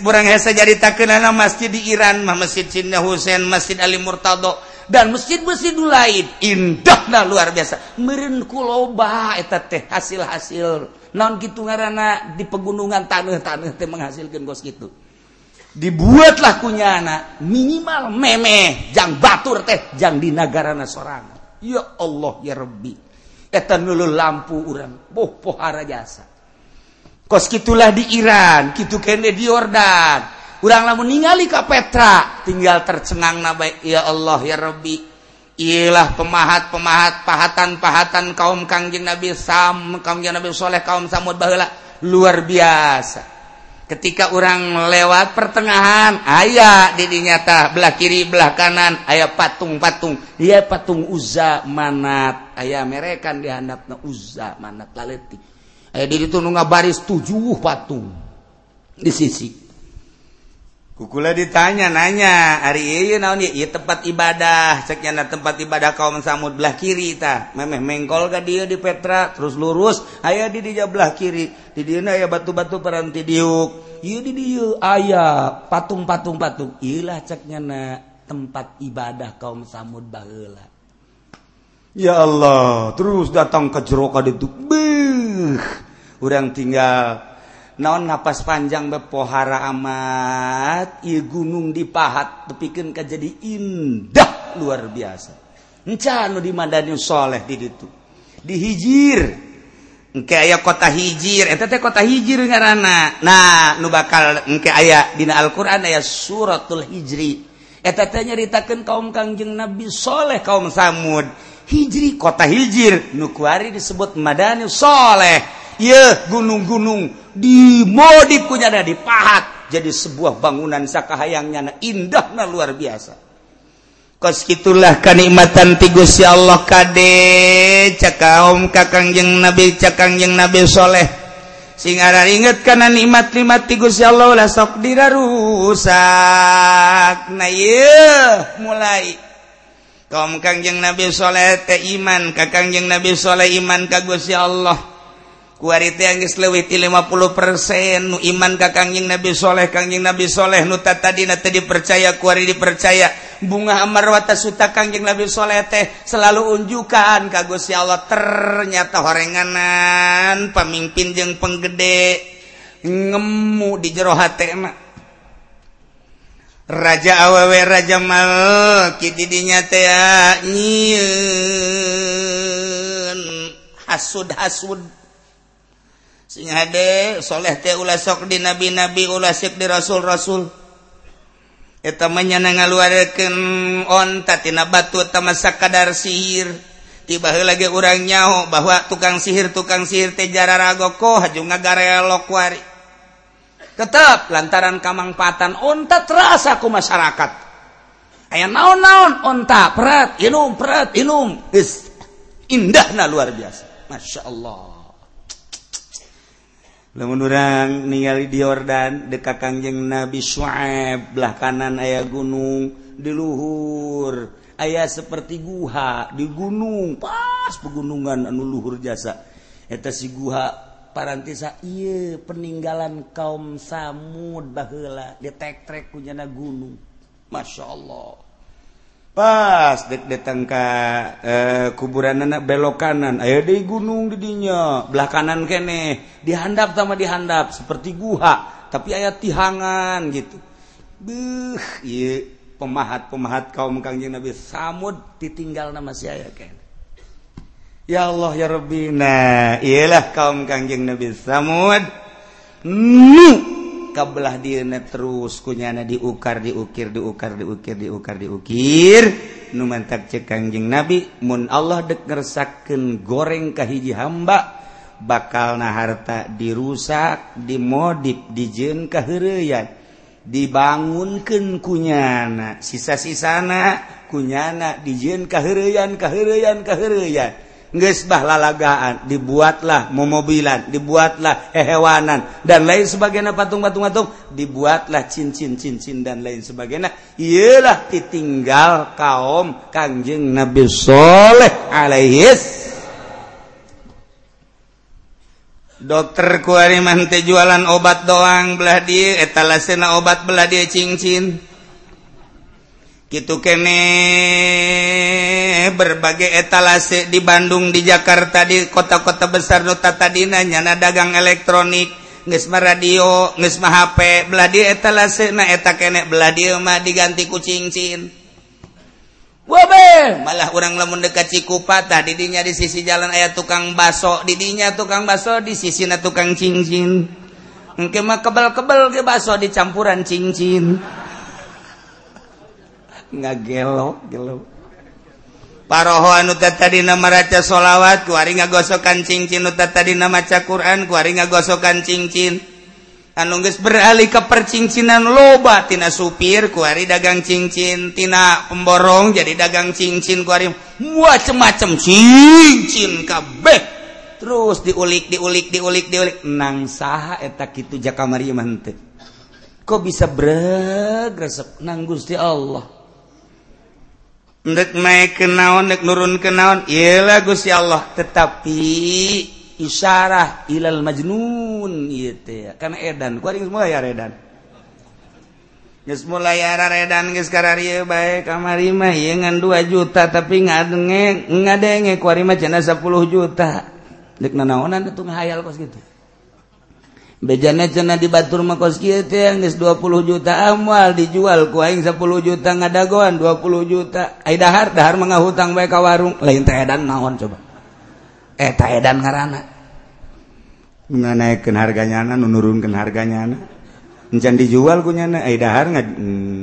kurang hesa jaritakan masjid di Iran mah masjid Cina Husain masjid Ali Murtado dan masjid-masjid lain. Indahlah luar biasa. Meren kuloba eta teh hasil-hasil. Non gitu ngaranna? Di pegunungan tanah-tanah teh menghasilkan gos gitu dibuatlah kunyana minimal meme jang batur teh jang di negara sorang. Ya Allah ya Rabbi. Eta nulu lampu urang. Boh pohara jasa. kos gitulah di Iran gitu kene di Yordan. Urang lamun ningali ka Petra tinggal tercengang nabai ya Allah ya Rabbi ialah pemahat-pemahat pahatan-pahatan kaum Kangjeng Nabi Sam Kangjeng Nabi Saleh kaum Samud baheula luar biasa. Ketika orang lewat pertengahan ayah didinyata belah kiri belah kanan ayah patung-patung dia patung Uza manat. Ayah merekan di handapna Uza manat laletik aya diri itu nunggah baris tujuh uh, patung. Di sisi. Kukula ditanya nanya hari iya naon ya iya tempat ibadah. Ceknya tempat ibadah kaum samud belah kiri ta. Memeh mengkol ka dia di petra? Terus lurus aya di dia belah kiri. Di dia aya batu-batu peranti diuk. Iya di dia aya patung-patung patung ilah ceknya na tempat ibadah kaum samud baheula. ya Allah terus datang ke jeroka itu beh orang tinggal naon napas panjang bepohara amat ieu gunung dipahat tepikeun ka jadi indah luar biasa. Enca di mandani soleh di ditu. Dihijir engke aya kota hijir. Eta teh kota hijir ngaranna. Nah nu bakal engke aya dina Al-Qur'an aya suratul hijri. Eta teh nyaritakeun kaum kangjeng Nabi Saleh kaum Samud. hijri kota hijir. Nukuari disebut Madani Soleh. Ye gunung-gunung dimodi punya ada dipahat. Jadi sebuah bangunan sakahayangnya indahnya luar biasa. Kos itulah kenikmatan ti Gusti Allah kade. Cakaum kakangjeng nabi cakangjeng nabi soleh. Sing arah inget kana nikmat-nikmat ti Gusti Allah lah sok dirarusak. Nah mulai. kaum Kangjeng Nabi Soleh teh iman ka Kangjeng Nabi Soleh iman ka Gusti Allah. Kuari teh geus leuwih ti 50% nu iman ka Kangjeng Nabi Soleh, Kangjeng Nabi Soleh nu tatadina teh dipercaya, kuari dipercaya. Bunga Amarwata Suta Kangjeng Nabi Soleh teh selalu unjukan ka Gusti Allah ternyata horenganan pamimpin jeung penggede ngemu di jero hate. raja awewe raja mal Ki didinya hasud hasud soleh teh sok di nabi-nabi ulasik di rasul-rasul. Etamnya na onta ontatina batu tamasa kadar sihir. Tiba lagi orang nyaho bahwa tukang sihir tukang sihir tejara ragokoh haju ngagarelok wari tetap lantaran kamangpatan onta terasa ku masyarakat. Aya naon-naon onta perat inum perat inum. Is indahna luar biasa. Masya Allah lamun urang ningali di Yordan dekat kangjeng Nabi Shu'aib belah kanan ayah gunung di luhur. Ayah seperti guha di gunung pas pegunungan anu luhur jasa. Eta si guha parantisa iya peninggalan kaum Samud Balah detektrek kunyana gunung. Masya Allah. Pas dek datang ke eh, kuburan anak belok kanan. Ayo di gunung didinya belah kanan kene. Dihandap sama dihandap seperti guha. Tapi ayat tihangan gitu. Beuh, iya pemahat pemahat kaum kangjeng Nabi Samud ditinggal nama si ayah kene. ya Allah ya Rabbi. Nah ialah kaum kangjeng Nabi Samud. Nu kabelah dia terus kunyana diukar diukir diukar diukir diukar diukir. Nu mantak cek kangjeng Nabi. Mun Allah dek ngeresakeun goreng ka hiji hamba bakal na harta dirusak dimodip dijen kaheureuyan dibangunkan kunyana sisa-sisana kunyana dijen kaheureuyan kaheureuyan kaheureuyan ngesbah lalagaan dibuatlah memobilan dibuatlah hehewanan dan lain sebagainya patung-patung-patung dibuatlah cincin-cincin dan lain sebagainya. Ialah ditinggal kaum kangjeng Nabi Soleh alaihis. Dokter kuari mante jualan obat doang belah dia etalasena obat belah dia cincin. gitu kene. Berbagai etalase di Bandung di Jakarta di kota-kota besar Dota tadinanya na dagang elektronik ngesma radio ngesma HP beladi etalase na eta kene beladi mah diganti kucing cin Wabe malah orang lamun dekat Cikupa tah didinya di sisi jalan ayat tukang baso didinya tukang baso di sisi na tukang cincin engke mah kebel-kebel ke baso dicampuran cincin ngagelo paroho anuta tadi nama raca sholawat kuari ngagosokan cincin uta tadi nama maca Quran kuari ngagosokan cincin. Anu geus beralih ke percincinan loba tina supir kuari dagang cincin tina pemborong jadi dagang cincin kuari macem-macem cincin kabeh. Terus diulik diulik diulik diulik. Nang saha eta kitu jakamari mah kok bisa breg resep nang Gusti Allah? ndek naik ke naon dek nurun ke naon ialah Gusti Allah. Tetapi isyarah ilal majnun ieu teh. Kana edan ku aing mulai edan. Geus mulai ara redan geus kararia bae kamari mah ieu ngan 2 juta tapi ngadenge ngadenge ku mah cenah 10 juta. Dek nanaonan atuh ngahayal kos gitu. bejana cena di Batur makos yang 20 juta amal dijual ku aing 10 juta ngadagoan 20 juta. Aidahar dahar menghutang baik warung. Lain teh edan naon coba? Eh teedan karena nganaikeun harganya na menurunkan harganya na encan dijual kunya na Aidahar nggak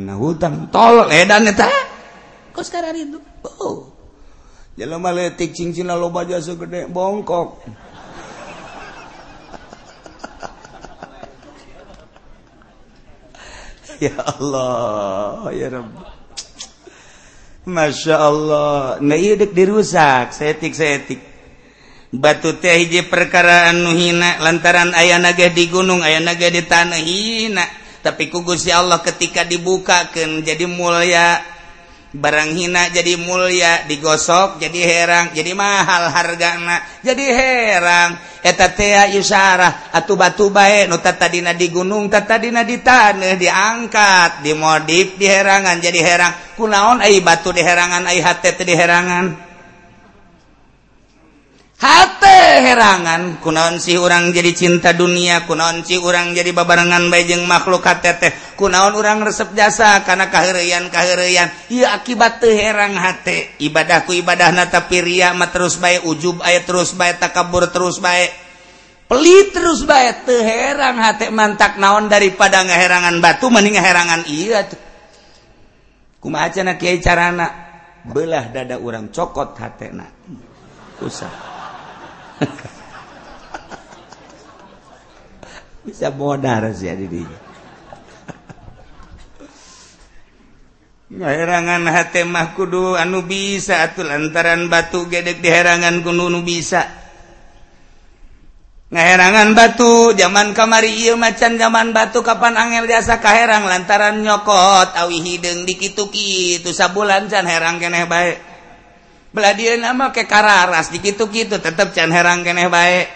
ngahutang. Tol edan eta. Kos karar itu oh jalan maletik cincin lo jasa gede bongkok. ya Allah ya Rabb. Masya Allah. Nah, dirusak setik setik batu teh hiji perkaraan nuhina lantaran ayah naga di gunung ayah naga di tanah hina. Tapi kugus ya Allah ketika dibukakan jadi mulia. barang hina jadi mulia digosok jadi herang jadi mahal harga anak jadi herang. Eteta yusarah atuh batu baik nutatadina di gunung tatadina di tanah diangkat dimodif di herangan jadi herang. Kunaon ay batu di herangan ay hati di herangan? H herangan kunaon sih orang jadi cinta dunia kunaon sih orang jadi babarengan bajeng makhluk KTT kunaon orang resep jasa karena kahirian kahirian ya akibat herang hate. Ibadahku ibadah tapi Riyama terus baik ujub aya terus baik tak kabur terus baik pelit terus baik tuh herang hate mantak naon daripada ngeherangan batu mending herangan iya tuh kuma aja na carana? Belah dada orang cokot hatna usah. bisa modar sih ya dirinya herangan hati mah kudu anu bisa atuh lantaran batu gedek di herangan kudu anu bisa. Ngaherangan batu zaman kamari iya macan zaman batu kapan angel jasa kaherang lantaran nyokot awi hideung dikitu kitu sabulan can herang keneh baik bela dia nama ke kararas dikitu gitu tetap can herang keneh baik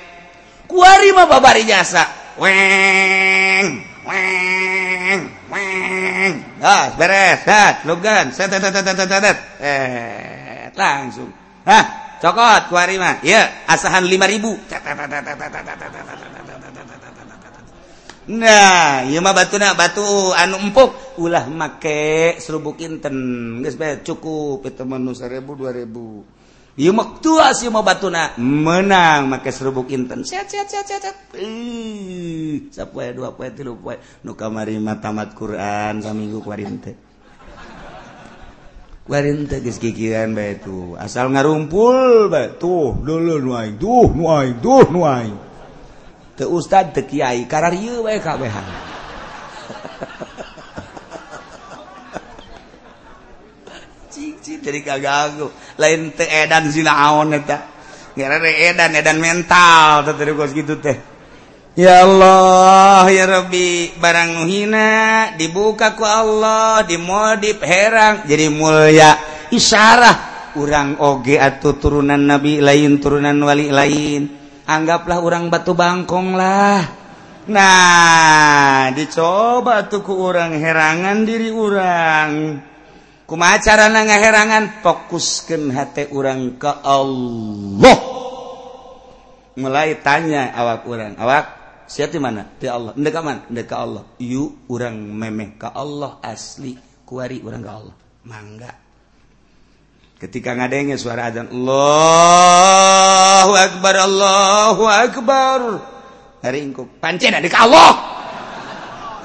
kuari mah babari jasa weng weng weng ah beres dat lugan set set set set set eh langsung hah cokot kuari mah ya asahan lima ribu cet cet cet cet cet cet cet Nah, yma batu na batu anu empuk. Ulah make serubuk inten. Cukup itu menu seribu dua ribu. Mah tua sih mau batu na menang make serubuk inten. Sehat sehat sehat sehat Ih, sapoe dua poe tilu poe. Nu kamari mah tamat Quran saminggu kuarinte. Kuarinte geus kikiran bae tuh. Asal ngarumpul bae. Tuh dulu nu aing tuh nu aing tuh nu aing. teu Ustad teu Kiai karar ieu wae kabehan. Cici jadi kaganggu. Lain teu edan sinaon eta. Ngerere edan edan mental teh terus gitu teh. Ya Allah ya Rabbi barang hina dibuka ku Allah dimodif herang jadi mulia isyarah urang oge atau turunan nabi lain turunan wali lain anggaplah orang batu bangkong lah. Nah dicoba tuhku orang herangan diri orang kumacara acara na herangan fokusken hati orang ke Allah. Mulai tanya awak orang awak siapa di mana? Di Allah. Ndek deka Allah. Yuk orang memeh ke Allah asli kuari orang ke Allah. Mangga. ketika ngadenge suara adzan Allahu akbar Allahu akbar. Hari pancen ada Allah.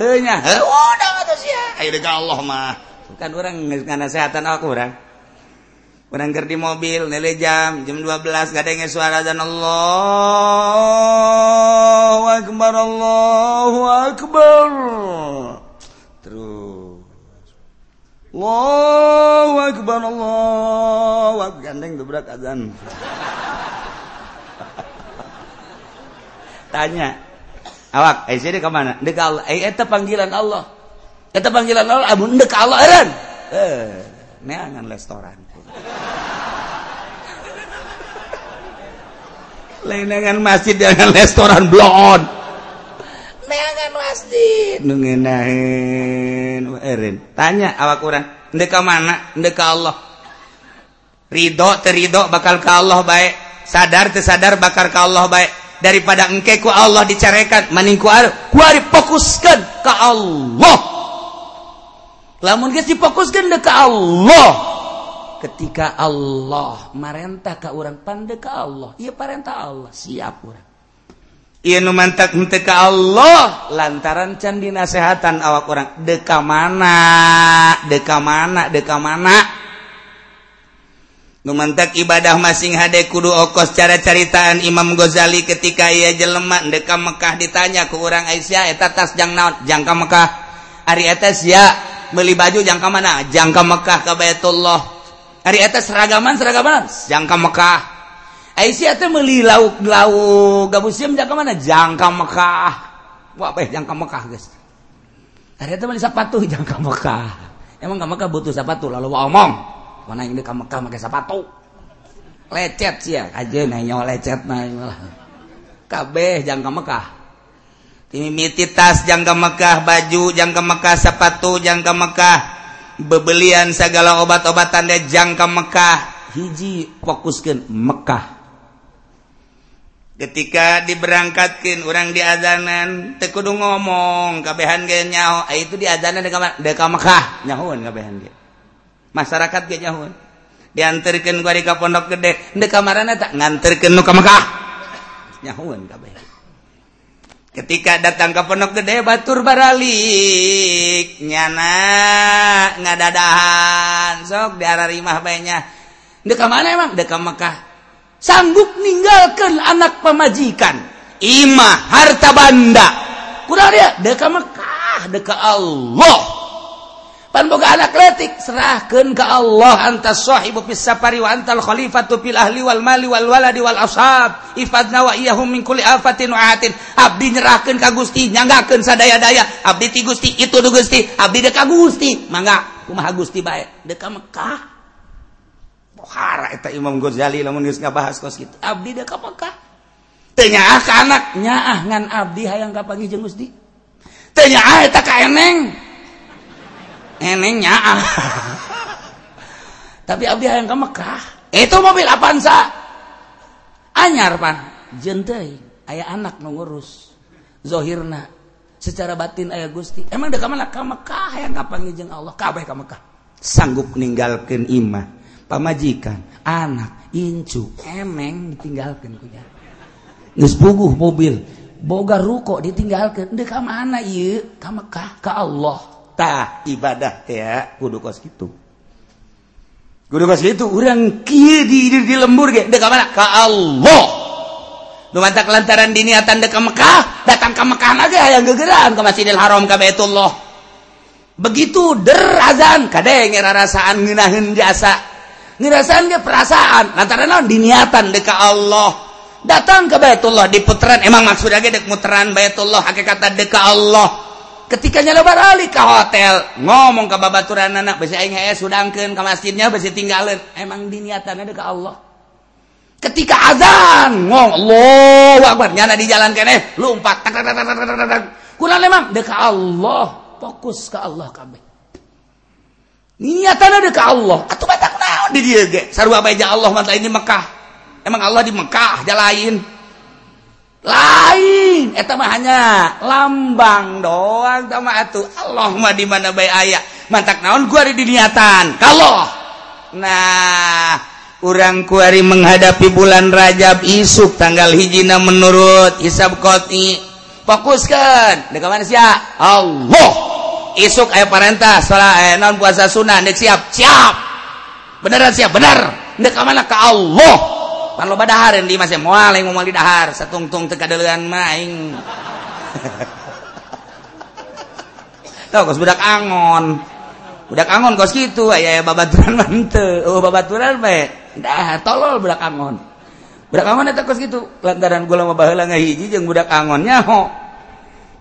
Teu udah oh, atuh sia. Ayo ka Allah mah. Kan urang geus ngasehatan aku urang. Urang keur di mobil nilai jam jam 12 ngadenge suara adzan Allahu akbar Allahu akbar. Allahu akbar Allah akbar. Gandeng berat azan. Tanya awak eh sini ke mana? Dek Allah. Eh itu panggilan Allah. Itu panggilan Allah. Amun dek Allah eran eh neangan restoran. Lengan masjid dengan restoran blon. tanya awak kurang ndeka mana? Ndeka Allah? Ridho terridho bakal ke Allah baik sadar tersadar bakar ke Allah baik daripada engkeku Allah dicarekan maningku kuari fokuskan ke Allah. Lamun guys difokuskan ke Allah. Ketika Allah merentah ke orang pandeka Allah. Iya perintah Allah siap orang nu mantap ke Allah lantaran candi nasehatan awak orang deka mana? Deka mana? Deka mana? Nu mantak ibadah masing hade kudu okos cara caritaan Imam Ghazali ketika ia jelema. Deka Mekah ditanya ke orang Aisyah eta tas jang naon? Jangka Mekah. Ari eta sia beli baju jangka mana? Jangka Mekah ke Baitullah. Ari eta seragaman seragaman? Jangka Mekah. Aisyah teh meuli lauk lauk gabusim jangka mana? Jangka Mekah. Wah apa ya jangka Mekah guys? Hari itu beli sepatu jangka Mekah. Emang ke Mekah butuh sepatu lalu omong. Mana ini ke Mekah pakai sepatu. Lecet sih ya aja nanya lecet nanya kabeh jangka Mekah. Mimiti tas jangka Mekah baju jangka Mekah sepatu jangka Mekah. Bebelian segala obat-obatan dia jangka Mekah. Hiji fokuskan Mekah ketika diberangkatkan orang diazanan tekudu ngomong kabehan ge nyaho. Eh, itu diazanan deka, deka Mekah nyahun kabehan ge. Masyarakat ge nyahuan diantarkan gua di pondok gede deka kamarana tak nganterkeun nu ka Mekah nyahun kabeh ketika datang ke pondok gede batur baralik nyana ngadadahan sok diararimah bae nya. Dekat mana emang? Dekat Mekah sanggup meninggalkan anak pemajikan. Imah harta banda. Deka Mekah deka Allah. Panboga anakletik serahkan ke Allah. Antas sahibu fis safari wa antal khalifatu fil ahli wal mali wal waladi wal ashab ifadna wa iyahum min kulli afatin wa atin. Abdi nyerahkeun ka Gusti nyanggakeun sadaya-daya. Abdi ti Gusti itu du Gusti. Abdi deka Gusti. Mangga kumaha Gusti bae deka Mekah. eta Imam Ghazali lamun geus ngabahas kos kitu. Abdi da ka Mekah. Teu nyaah ka anak, nyaah ngan abdi hayang ka panggih jeung Gusti. Teu nyaah eta ka eneng. Eneng nyaah. Tapi abdi hayang ka Mekah. Itu mobil Avanza. Anyar pan, jeung teuing aya anak nu ngurus. Zohirna secara batin ayah Gusti. Emang da ka mana? Ka Mekah hayang kapan jeung Allah, kabeh ka Mekah. Sanggup ninggalkeun imah pamajikan anak incu emeng ditinggalkan kunya geus puguh mobil boga ruko ditinggalkan. Deh ka mana ieu? Ka Mekah ka Allah. Tah ibadah ya. Kudu kos gitu kudu kos gitu urang kieu di, di, di lembur ge. Deh ka mana? Ka Allah. Dumantak lantaran diniatan dek ke Mekah, datang ke Mekah lagi hayang gegeran ke Masjidil Haram ke Baitullah. Begitu der azan kadenge rarasaan ngeunaheun jasa. Ngerasaan ge perasaan. Lantaran naon? Diniatan dek Allah. Datang ke Baitullah di putaran. Emang maksudnya dek muteran Baitullah? Hakikat dek Allah. Ketikanya lebar ali ke hotel ngomong ke babaturan anak besi aing hee sudangkeun ke masjidnya besi tinggalin. Emang diniatan ada ke Allah. Ketika azan ngomong Allahu Akbar. Nyana di jalan kene lompat tak tak tak tak tak tak kurang emang? Dek Allah. Fokus ke Allah kabeh. Niatan ada ke Allah. Atuh batak di dia ge sarua bae Allah mata ini Mekah. Emang Allah di Mekah jalain lain. Mah hanya lambang doang sama atuh Allah mah di mana baik ayat mantak naon gua di diniatan kalau nah orang kuari menghadapi bulan Rajab isuk tanggal hijina menurut hisab koti. Fokuskan. Dekat mana sih Allah. Isuk ayat perintah salah eh non puasa sunnah? Dek siap? Siap beneran siap bener ndak ka mana ka Allah. Pan loba dahar di masih moal yang mau di dahar. Satungtung teka kadeulean mah aing. Tau kos budak angon. Budak angon kos kitu aya babaturan mah eh. oh babaturan bae dah tolol budak angon. Budak angon eta kos kitu lantaran gula mah baheula ngahiji jeung budak angon nyaho.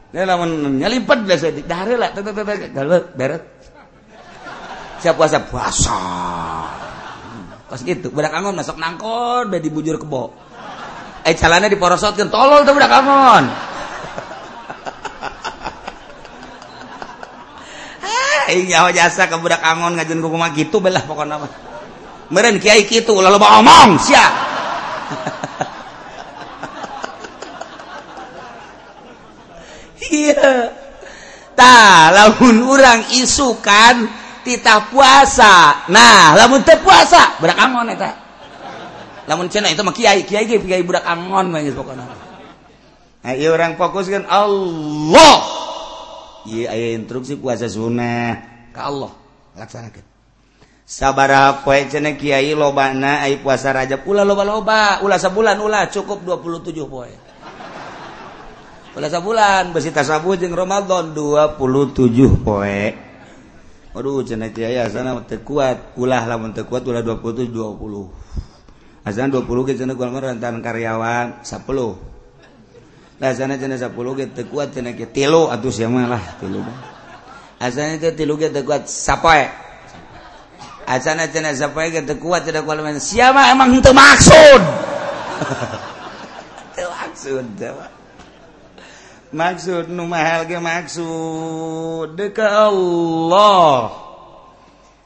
Dia lamun nyalipet biasa di dahar lah, tete tete, galau beret. Siap puasa puasa. Kos gitu, budak angon masuk nangkon bae dibujur kebo. Eh calana diporosotkeun tolol tuh budak angon. nyawa jasa ke budak angon ngajun kuku gitu belah pokoknya mah meren kiai gitu ulah loba omong sia iya tah lamun urang isukan kita puasa. Nah lamun teu puasa budak angon eta. Lamun cenah itu mah kiai kiai ge kiai budak angon mah geus pokona. Nah ieu urang fokuskeun Allah. Ieu aya instruksi puasa sunah ka Allah laksanakeun. Sabaraha poe cenah kiai lobana ai puasa rajab ulah loba-loba ulah sabulan ulah cukup 27 poe. Ulah sabulan besi tasabuh jeung Ramadan 27 poe. Aduh cenek kiai azan teu kuat. Ulah lamun teu kuat ulah 27 20. Azan 20 ge cenah kuat rentan karyawan 10. Lah azan cenah 10 ge teu kuat cenah kieu tilu atuh sia lah tilu. Azan teh tilu ge teu kuat sapoe. Azan cenah sapoe ge teu kuat cenah kuat lamun sia mah emang teu maksud. Teu maksud teu. maksud nu mahal ge maksud. Deka Allah.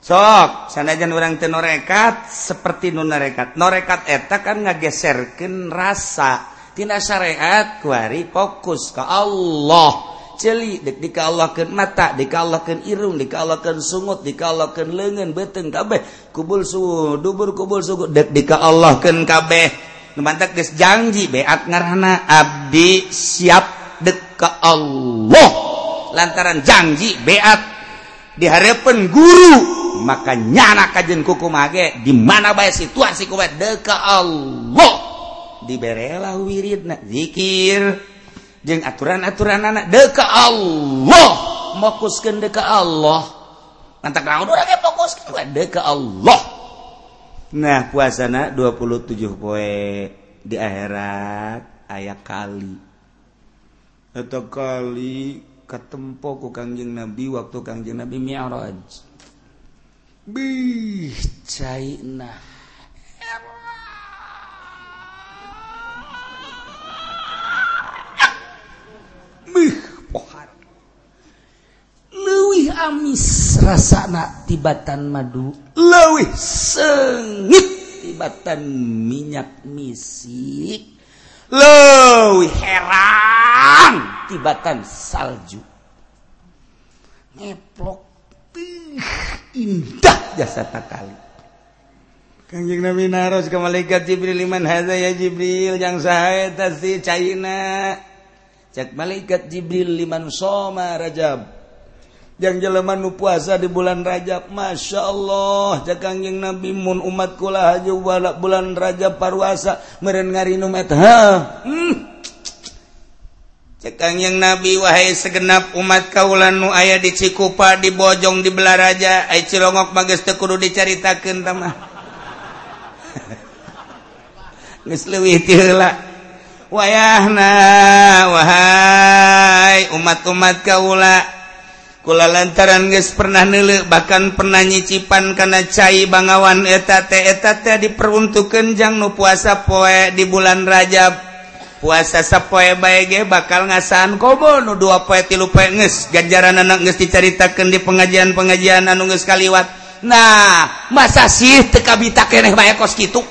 Sok sanajan orang teu norekat seperti nu norekat. Norekat eta kan ngageserkeun rasa. Tina syariat kuari fokus ka Allah. Celi dek dika Allah ke mata dika Allah ke irung dika Allah ke sungut dika Allah ke lengan beteng kabeh. Kubul su dubur kubul sugu dek dika Allah ke kabeh numantak geus janji beat ngarana abdi siap. deka Allah. Lantaran janji beat diharapkan guru. Maka nyana kajen kuku mage. Di mana bae situasi kuat deka Allah. Diberelah wiridna. Zikir. Jeung aturan-aturan anak deka Allah. Fokuskeun deka Allah. Lantak urang ge fokuskeun deka Allah. Nah puasana 27 poe di akhirat ayat kali. Atau kali ketempo ku Kangjeng Nabi waktu Kangjeng Nabi Mi'raj. Bih caina luwih amis rasana tibatan madu. Luwih sengit tibatan minyak misik le heran. Tibatan salju. Ngeplok indah jasa tak kali Kanjeng Nabi naros ke malaikat Jibril liman hadza ya Jibril yang saya tasi China. Cek malaikat Jibril liman soma Rajab. yang jeleman nu puasa di bulan Rajab. Masya Allah jakangjing Nabi Mun umat kula haju bulan Rajab parwasa meren ngarinum etha hmm. cekangjing Nabi wahai segenap umat kaulan nu aya di Cikupa di Bojong di Belaraja ai Cilongok bagas teu kudu dicaritakeun tamah geus leuwih ti heula. Wayahna wahai umat-umat kaula kula lantaran guys pernah neuleu bahkan pernah nyicipan karena cai Bangawan. Etate etate diperuntukkenjang nu puasa poe di bulan Rajab. Puasa sapoe bae ge bakal ngasaan kobo nu dua poe tilu penges ganjaran anak geus diceritakan di pengajian pengajian anu geus kaliwat. Nah masa sih tekabita keneh bae kos gitu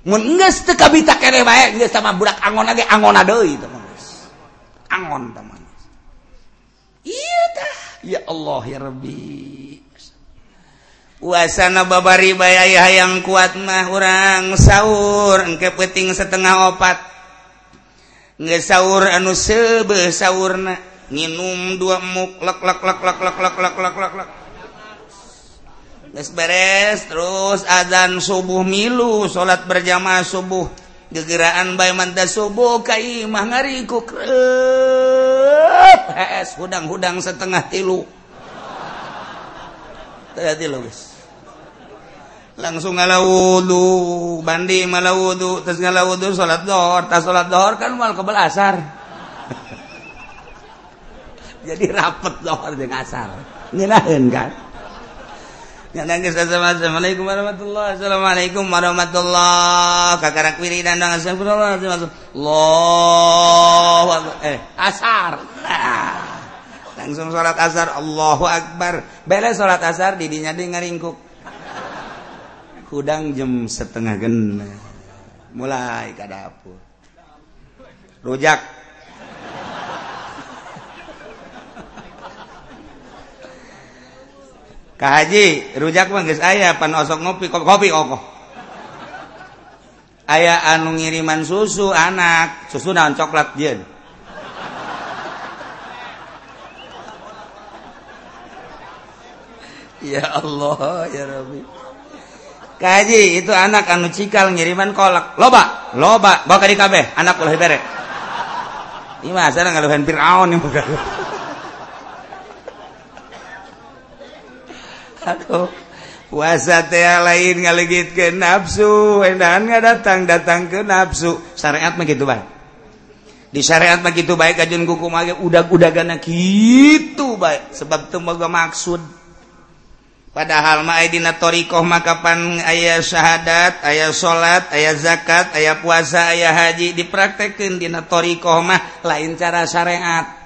mun geus teu kabita keneh bae geus sama budak angon lagi angon deui teman angon teman ya Allah ya Rabbi. Wasana babari bayaya hayang kuat mah orang sahur engke peting setengah opat. Nggak sahur anu sebe sahurna nginum dua muk lek lek lek lek lek lek lek lek lek lek. Beres terus adzan subuh milu salat berjamaah subuh. gegeraan bay manta subuh kaimah ngariku es hudang-hudang setengah tilu. Tengah tilu guys langsung ngala wudhu bandi malah wudhu terus ngala wudhu sholat dohor. Tas sholat dohor kan mal kebel asar. Jadi rapet dohor dengan asar. Ngilahin kan? Assalamualaikum warahmatullahi Assalamualaikum warahmatullah kakak wiri dan astagfirullah Allah eh asar. Ah. Langsung sholat asar Allahu Akbar. Bele sholat asar didinya di ngaringkuk hudang jam setengah genep mulai ke dapur. Rujak. Ka Haji rujak mah geus aya pan osok ngopi kopi kokoh. Aya anu ngiriman susu anak, susu naon coklat jeun. Ya Allah ya Rabbi. Kaji itu anak anu cikal ngiriman kolak. Loba, loba, bawa ka di kabeh anak ulah bere. Ini mah asal ngaluhan Firaun yang. Aduh puasa teh lain ngalegit ke nafsu endahan nggak datang datang ke nafsu. Syariat mah gitu baik. Di syariat mah gitu baik kajun kuku mage udah udah gana gitu baik. Sebab tuh moga maksud. Padahal mah dina torikoh mah kapan ayah syahadat ayah salat ayah zakat ayah puasa ayah haji dipraktekin dina torikoh mah. Lain cara syariat.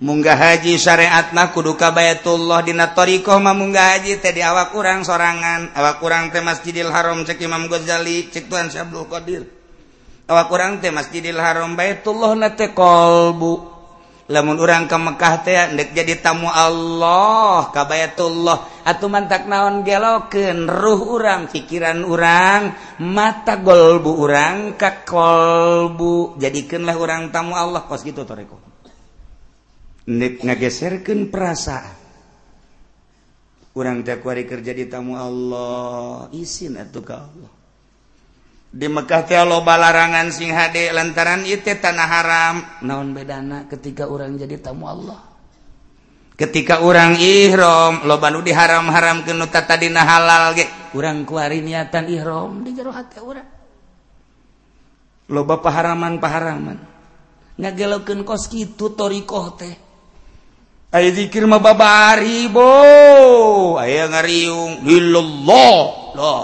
munggah haji syariatna kuduka Bayatullah dinatorioh mamungga haji tadi awak kurang sorangan. Awak kurang teh Masjidil Haram cek Imam Ghazali cek Tuhan Syabdul Qadir. Awak kurang teh Masjidil Haram Bayatullah nate kolbu. Lamun orang ke Mekkah teh ndek jadi tamu Allah ka Bayatullah atuh mantak naon gelokeun ruh urang pikiran urang mata golbu urang ka kolbu. Jadikeunlah urang tamu Allah kos gitu toreko ngageserkan perasaan. Kurang dakwari kerja di tamu Allah izin atau ka Allah. Di Mekah teh loba larangan sing hade lantaran itu tanah haram. Naon bedana ketika orang jadi tamu Allah? Ketika orang ihram loba nu diharam-haram ke nu tata halal ge. Urang kuari niatan ihram di jero hati urang. Loba paharaman-paharaman. Ngagelokeun kos kitu torikoh teh. Dzikir babari bo aya ngariung illallah. La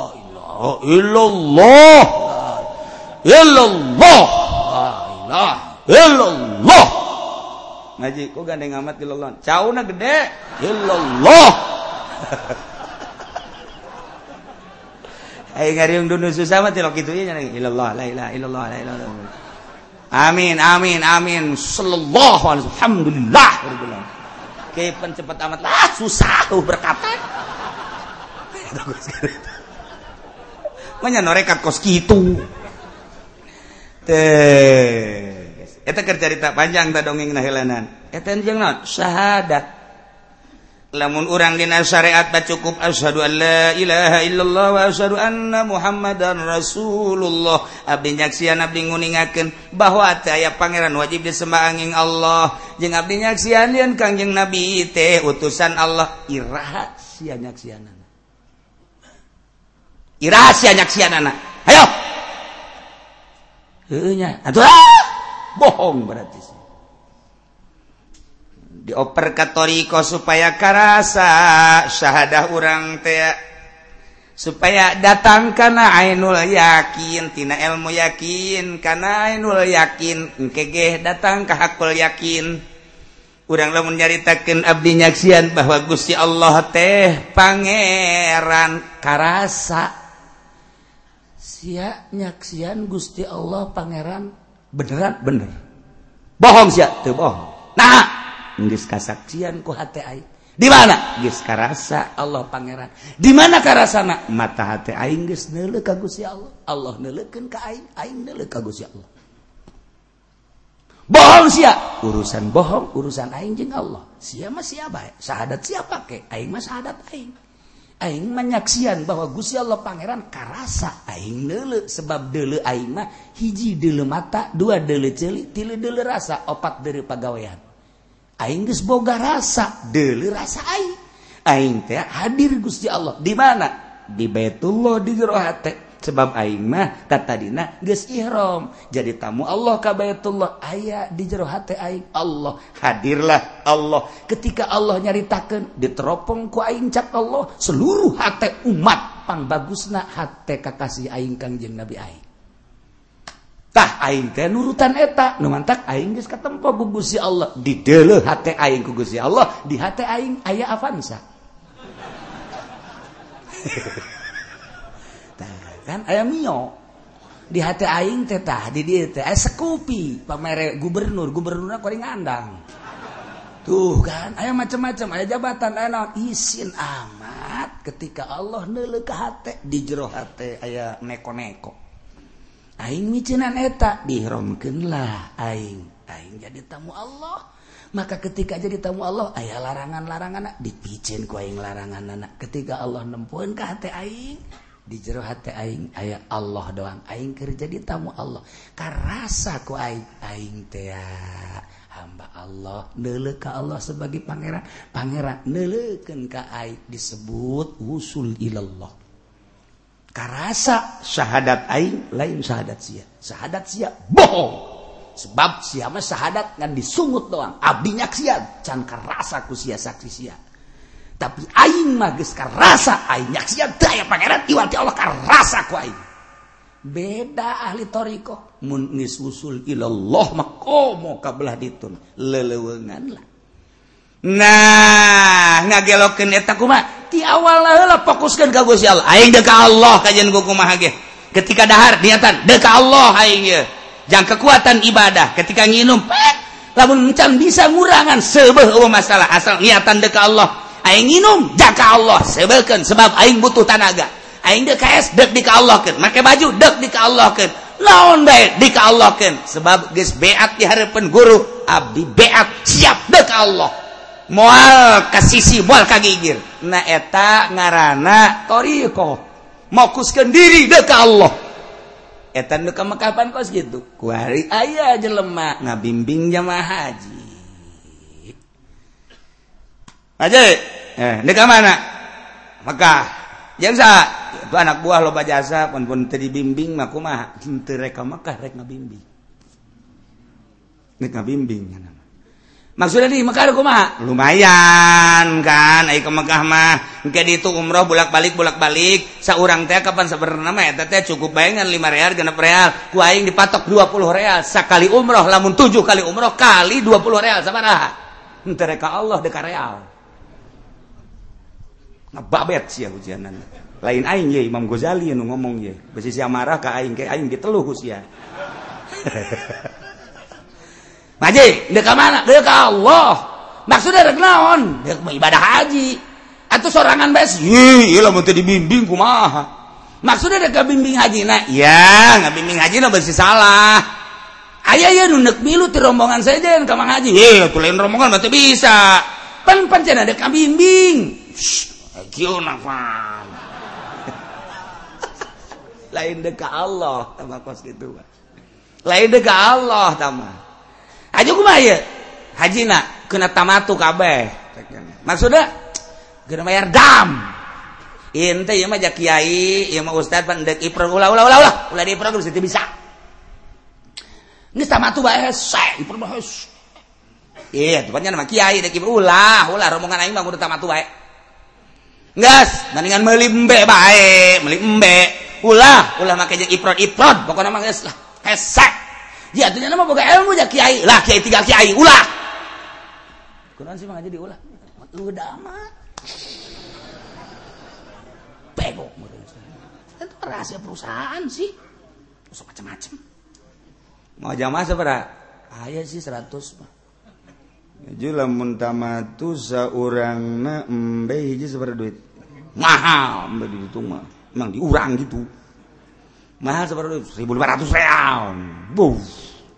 illallah. Illallah illallah. Ngaji kok gandeng amat illallah cauna gede. Illallah. Ayo ngariung dunu susah mah tilok kitu nya illallah la ilaha illallah la ilaha Amin amin amin. Sallallahu alaihi alhamdulillah kehidupan cepat amat. Lah susah tuh berkata Manya norekat kos gitu. Teh. Eta kerja cerita panjang tak dongeng nahilanan eta jeung naon syahadat. lamun urang dina syariat tak cukup asyhadu an la ilaha illallah wa asyhadu anna muhammadan rasulullah. Abdi nyaksian abdi nguningakeun bahwa teh aya pangeran wajib disembah angin Allah. Jeung abdi nyaksian yeun kangjeng nabi teh utusan Allah. Iraha sia nyaksianana. Iraha sia nyaksianana. Hayo heunya atuh ah! bohong berarti dioper katoriko supaya karasa syahadah orang teh. Supaya datang karena ainul yakin tina ilmu yakin karena ainul yakin kege datang ke hakul yakin. Orang lah menyaritakan abdi nyaksian bahwa Gusti Allah teh pangeran karasa. Sia nyaksian Gusti Allah pangeran beneran bener. Bohong sia tuh bohong. Nah nggis kasaksian ku hate aing. Di mana? Geus karasa Allah pangeran. Di mana karasana? Mata hate aing geus neuleuk ka Gusti Allah. Allah neuleukeun ka aing. Aing neuleuk ka Gusti Allah. Bohong sia. Urusan bohong urusan aing jeung Allah. Sia mah sia bae. Sahadat sia pake. Aing mah syahadat aing. Aing menyaksian bahwa Gusti Allah pangeran karasa. Aing dele sebab dele aing mah hiji dele mata dua dele ceuli tilu dele rasa opat dari pagawean aing geus boga rasa deuli rasa aing. Aing teh hadir Gusti Allah. Di mana? Di Baitullah di jero hate sebab aing mah kata dina geus ihram. Jadi tamu Allah ka Baitullah. Aya di jero hate aing. Allah hadirlah Allah. Ketika Allah nyaritakeun diteropong ku aing cak Allah seluruh hate umat. Pangbagusna hate kakasih aing Kangjeng Nabi aing. nurutan etak numantak aing ke tempat gugusi Allah. Di hati aing kugusi Allah. Di hati aing ayah Avanza. Kan ayah Mio. Di hati aing teh tah di dia teh aya sekupi pamere gubernur. Gubernurna kuring andang. Tuh kan ayah macam-macam ayah jabatan. Ayah naon? Isin amat ketika Allah neuleuh ka hati di jero hati ayah neko-neko. aing micinan eta dihromkeunlah aing. Aing jadi tamu Allah. Maka ketika jadi tamu Allah ayah larangan-larangan dipicin ku aing larangan anak ketika Allah nempuan ke hati aing di jero hati aing ayah Allah doang. Aing kerja jadi tamu Allah. Karasa ku aing aing teh hamba Allah. Nele ka Allah sebagai pangeran. Pangeran nelekeun ka aing disebut usul ilallah. karasa syahadat aing lain syahadat sia. Syahadat sia bohong. Sebab sia mah syahadat ngan disungut doang. Abdi nyaksian can karasa ku sia saksi sia. Tapi aing mah geus karasa aing nyaksian daya pangeran iwal ti Allah karasa ku aing. Beda ahli toriko. Mun usul ilallah mah komo kabelah ditun. Lelewengan lah. nah ngageloken takuma ti heula fokuskan ka Gusti Allah. Aing deuk ka Allah kajian ku kumaha ge? Ketika dahar niatan deuk ka Allah aing ge jang kekuatan ibadah ketika nginum lamun encan bisa ngurangan seubeuh eueuh masalah. Asal niatan deuk ka Allah. Aing nginum jaka ka Allah sebelkan sebab aing butuh tenaga. Aing deuk ka es di Allah make baju dek di Allah keun baik di Allah sebab geus beat dihareupeun guru abdi beat siap deuk ka Allah. mual ka sisi mual ka gigir. Na eta ngarana toriko. Makuskeun diri deui Allah. Eta nu kamekapan kos gitu. Kuari aya jelema ngabimbing jamaah haji. Aja eh deui mana? Mekah. Jeung sa itu anak buah loba jasa pun pun teu dibimbing mah kumaha? Teu rek ka Mekah rek ngabimbing. Rek ngabimbing maksudnya di Mekah kumaha lumayan kan? Ai ke Mekah mah. Engke itu umroh bolak-balik bolak-balik. Saurang teh kapan sabenerna mah eta teh cukup bayangan 5 real genep real. Ku aing dipatok 20 real. Sakali umroh lamun 7 kali umroh kali 20 real. Sabaraha henteu rek Allah dekat real. Babet sih hujanan lain aing ye Imam Ghazali nu ngomong ye. Besi sia marah ka aing ke aing ge telu sia Baje, deka mana? Deka Allah. Maksudnya rek naon? Dek ibadah haji. Atau sorangan bes, ih, lah mun dibimbing kumaha. Maksudnya deka bimbing haji na, ya, ngabimbing haji na bersih salah. Ayah ya nunek milu ti rombongan saja dan kamang haji. Eh, tuh lain rombongan mah bisa. Pan pancen ada bimbing. Kieu oh, nafan. lain deka Allah, tamak kos gitu. Lain deka Allah, tamak. Aja ya? Haji nak kena tamatu kabeh. Maksudnya kena bayar dam. Inte ieu mah kiai, ieu mah ustad pan dek iprog ulah ulah ulah ulah. Ulah di iprog bisa bisa. Geus tamatu bae hese, iprog bae Iya, tepatnya nama kiai dek iprog ulah, ulah rombongan aing mah kudu tamatu bae. Gas, mendingan meuli embe bae, meuli embe. Ulah, ulah make jeung iprod-iprod, pokokna mah geus lah. Hesek. Ya atunya nama boga ilmu ja kiai. Lah kiai tiga kiai, ulah. Kunaon sih mah jadi ulah. Lu amat. Bego. Itu rahasia perusahaan sih. Usah macam-macam. Mau jamaah seberapa? Aya sih 100 mah. Jadi lamun tamatu saurangna embe hiji seberapa duit? mahal mbak di itu mah emang diurang gitu mahal seberapa seribu lima ratus real buf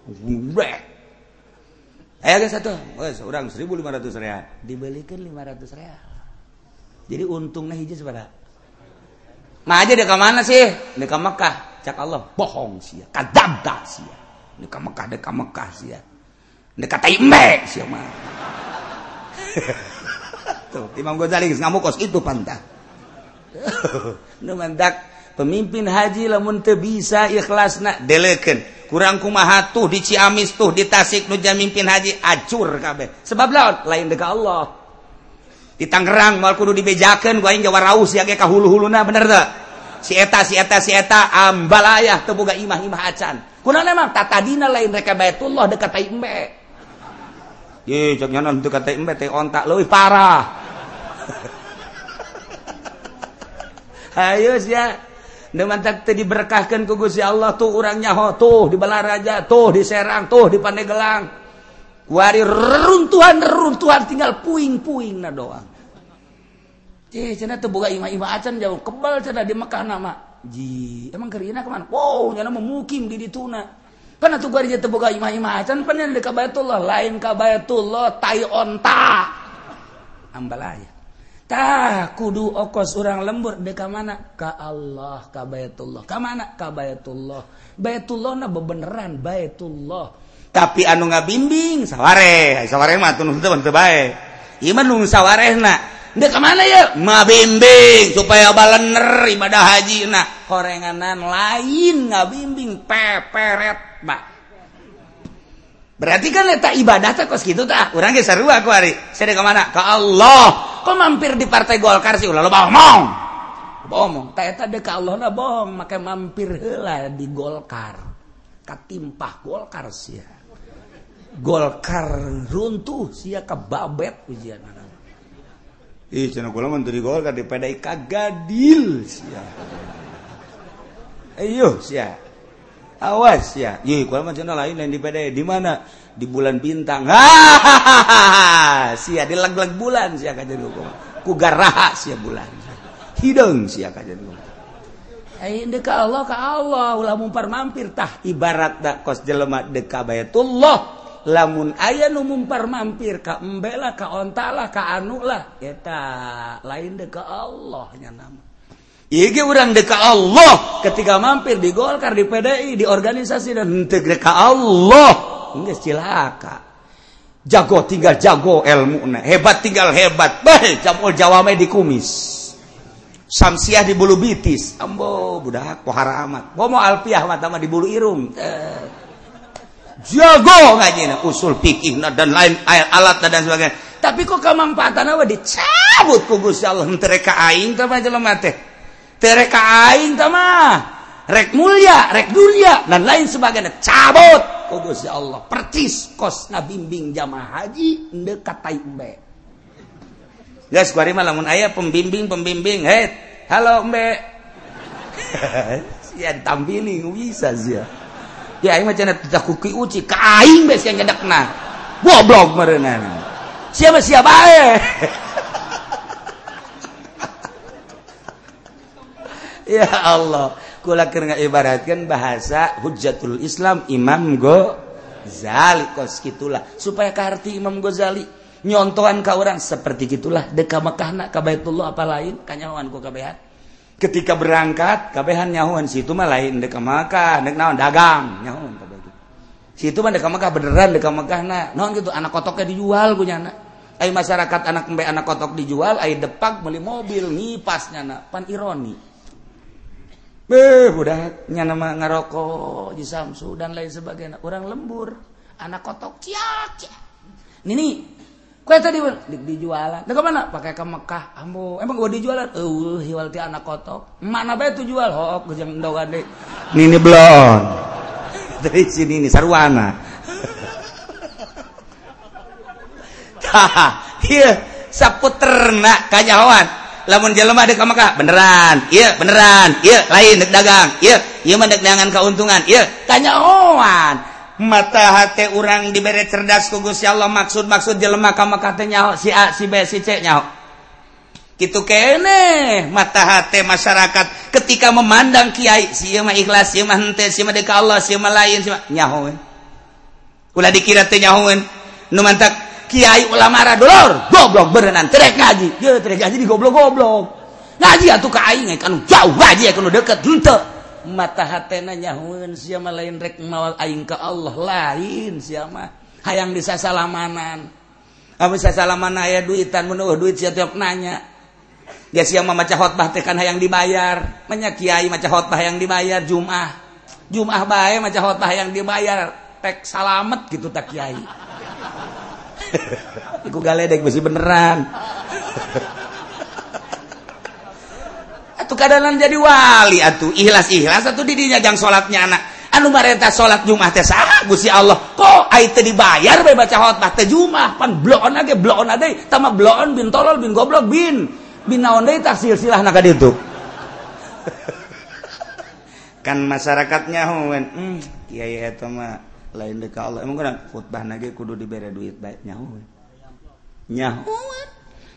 murah. Ayo guys satu, wes orang 1500 real, dibelikan 500 real. Jadi untungnya hiji seberapa? Nah aja dekat mana sih? Dekat Mekah. Cak Allah bohong sih, kadab dah sih. Dekat Mekah, dekat Mekah sih. Dekat Taimbe sih mah. Tuh, Imam Ghazali ngamuk kos itu pantah. nu mendak pemimpin haji lamun bisa ikhlas na deleken kurang kumaha tuh di Ciamis tuh di Tasik nu mimpin haji acur kabeh. Sebab lawan lain dekat Allah. Di Tangerang mal kudu dibejakeun gua aing Jawa Raus ya ge ka hulu-huluna bener teu? Si eta si eta si eta ambalayah teu boga imah-imah acan. Kunaon mah tatadina lain rek Baitullah dekat Taimbe ye cek nyana henteu ka Taimbe teh ontak leuwih parah. Ayo ya mantap tadi diberkahkan ke Gusti Allah tuh orangnya ho tuh di Balaraja tuh di Serang tuh di Pandeglang kuari runtuhan runtuhan tinggal puing-puing na doang. Cih, cina tuh boga ima-ima acan jauh kebal cina di Mekah nama. Ji emang kerina kemana? Wow nyana memukim di dituna karena tuh kuari jatuh boga ima-ima acan panen di kabayatullah lain kabayatullah tai onta. Ambalaya. tah kudu okos orang lembur. Deka mana? Ka Allah ka Baitullah. Ka mana? Ka Baitullah. Baitullah na bebeneran Baitullah. Tapi anu ngabimbing saware saware mah teu teu bae. Iman nu sawarehna deka mana ya? Bimbing supaya balener ibadah haji nah korenganan lain ngabimbing peperet pak berarti kan tak ibadah kos gitu tak kurang aku hari. Saya ke mana? Ke Allah. Kok mampir di partai Golkar sih? Ulah lo bohong bohong tak ada ke Allah lah bohong maka mampir lah di Golkar. Katimpah Golkar sih ya Golkar runtuh sia ka babet ujian Ih, cenah kula menteri Golkar di PDI kagadil sia. Ayo sia. awas ya. Lain di mana? Di bulan bintang. Hahaha. Sia dileg-leg bulan si jadi Ku garaha sia bulan. Hidung si jadi deka Allah ka Allah. Ulah mumpar mampirtah ibarat dak kos jelema deka bayatullah. Lamun aya nu mumpar mampir ka embela ka ontalah ka anulah eta lain deka Allahnya nama. Orang deka Allah. Ketika mampir di Golkar di PDI di organisasi dan ka Allah. Cilaka. Jago tinggal jago ilmu hebat tinggal hebat. Baik campur Jawa di kumis samsiah di bulu bitis. Ambo budak pohara amat. Mau alfiah mata di bulu irung. Eh. jago ngaji usul pikir dan lain alat dan sebagainya. Tapi kok kemampatan apa dicabut ku Gusti Allah. Tereka aing tama jelema teh terekain tamah rek mulia rek dunia dan lain sebagainya. Cabut! Ku Gusti Allah. Percis kos bimbing jamaah haji dekat taimbe embe. Geus mah lamun aya pembimbing-pembimbing hei halo embe. Ya tampili bisa sia. Ya aing mah cenah teh kuki uci. Ka aing yang sia ngedekna goblok meureunana siapa siapa bae ya Allah. Kula keur ngibaratkeun bahasa Hujjatul Islam Imam Ghazali. Kos kitulah. Supaya kaarti Imam Ghazali nyontohan ka orang seperti gitulah deka Mekahna ka Baitullah apa lain? Kanyawan ku kabehan. Ketika berangkat kabehan nyahuan. Situ mah lain deka Mekah dek naon? Dagang. Nyahuan kabeh situ mah deka Mekah beneran deka Mekahna naon gitu anak kotoknya dijual ku nyana ai masyarakat anak embe anak kotok dijual ai depak beli mobil ngipasnya na. Pan ironi. beh budak. Nyana nama ngarokok di Samsu dan lain sebagainya. Orang lembur. Anak kotok ciak ciak. Ini kue tadi di, dijualan. Nah mana? pakai ke Mekah. Ambo. Emang gua dijualan? Eh hiwal ti anak kotok. Mana bae tuh jual? Hook jeung ndogan deui. nini belon. Dari sini ini sarwana. Iya saputerna kanyawan lamun jelema deuk ka Mekah beneran. Iya beneran. Iya lain deuk dagang. Iya ieu mah deuk neangan kauntungan iya tanya oan. Mata hati orang diberi cerdas ku Gusti Allah. Maksud-maksud jelema ka Mekah teh nyaho si A si B si C nyaho. Gitu kene mata hati masyarakat. Ketika memandang kiai si ieu mah ikhlas si mah henteu si mah deuk Allah si mah lain si mah nyaho ulah dikira teh nyahoeun. Nu mantak Kiai ulama dolor. Goblok berenan terek ngaji. Ya terek ngaji di goblok goblok ngaji atuh ka aing eh, kan jauh ngaji eh, kan deket henteu mata hatena nyahueun sia mah lain rek mawal aing ka Allah lain sia mah hayang disasalamanan Abi sasalaman aya duitan menuh duit sia tiap nanya. Dia sia mah maca khotbah teh kan hayang dibayar. Menya kiai maca khotbah yang dibayar Jumat. Jumat bae maca khotbah yang dibayar. Tek salamet gitu tak kiai. iku galedek besi beneran. Atuh kadalan jadi wali atuh. Ikhlas ikhlas atuh didinya jang salatnya anak. Anu marenta salat Jumat teh saha Gusti Allah. Kok ai teh dibayar bae baca khotbah? Teh Jumat pan bloon age bloon ade. Tama bloon bin tolol bin goblok bin. Bin naon deui tak silsilahna ka ditu. Kan masyarakatnya hoen hmm kiai eta mah. lain deka Allah. Emang kurang khutbah nage kudu diberi duit baik nyahuan nyahuan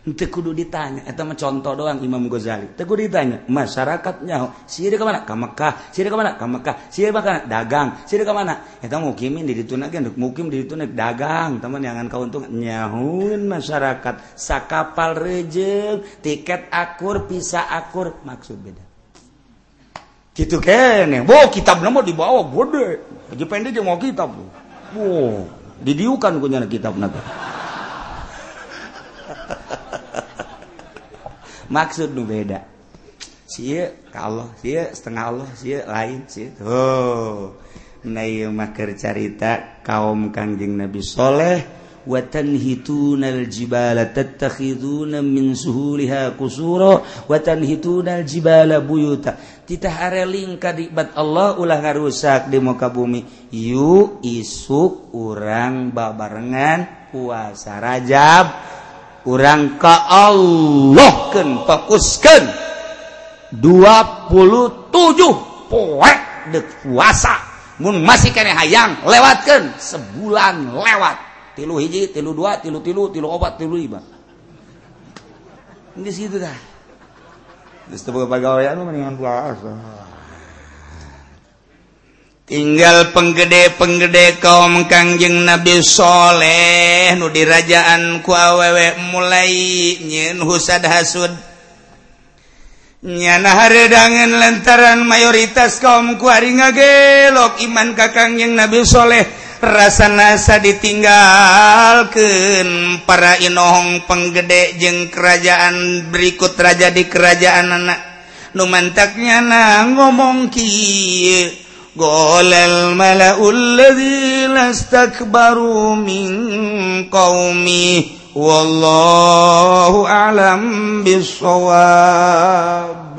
itu kudu ditanya. Itu mah contoh doang Imam Ghazali. Itu kudu ditanya masyarakat nyahu sihir ka mana? Ke Mekah. Sihir ka mana? Ke Mekah. Sihir makan dagang. Sihir ka mana? Itu mukimin di dituna kan mukim di dituna dagang. Teman jangan keuntungan nyahuin masyarakat sakapal rejeng tiket akur pisah akur. Maksud beda. Gitu kene wow kitab nama dibawa gede. Haji Pendi jeung mau kitab tuh. Wow, didiukan ku nyana kitab naga. Maksud nu beda. Sia kalau sia setengah Allah sia lain sia. Oh, nah mah cerita kaum Kangjeng Nabi Soleh watan hitunal jibala tattakhiduna min suhuliha kusura watan hitunal jibala buyuta titah areling kadibat Allah ulah ngarusak di muka bumi. Yu isuk urang babarengan puasa rajab. Urang ka Allah ken fokuskan 27 poe dek puasa. Mun masih kene hayang lewatkan sebulan lewat. tilu hiji tilu dua tilu tilu tilu obat tilu lima. Di situ dah. Terus tepuk pegawaian mendingan puasa tinggal penggede-penggede kaum kangjeng Nabi Soleh nu dirajaan ku awewe mulai nyin husad hasud. Nyana haredangan lantaran mayoritas kaum kuari ngagelok iman kakangjeng Nabi Soleh. rasa-nasa ditinggalkan para Inohong penggedek jeung kerajaan berikut raja di kerajaan anak numantaknya na ngomong ki golel malaulladzinastakbaru min qaumi wallahu alam bisawab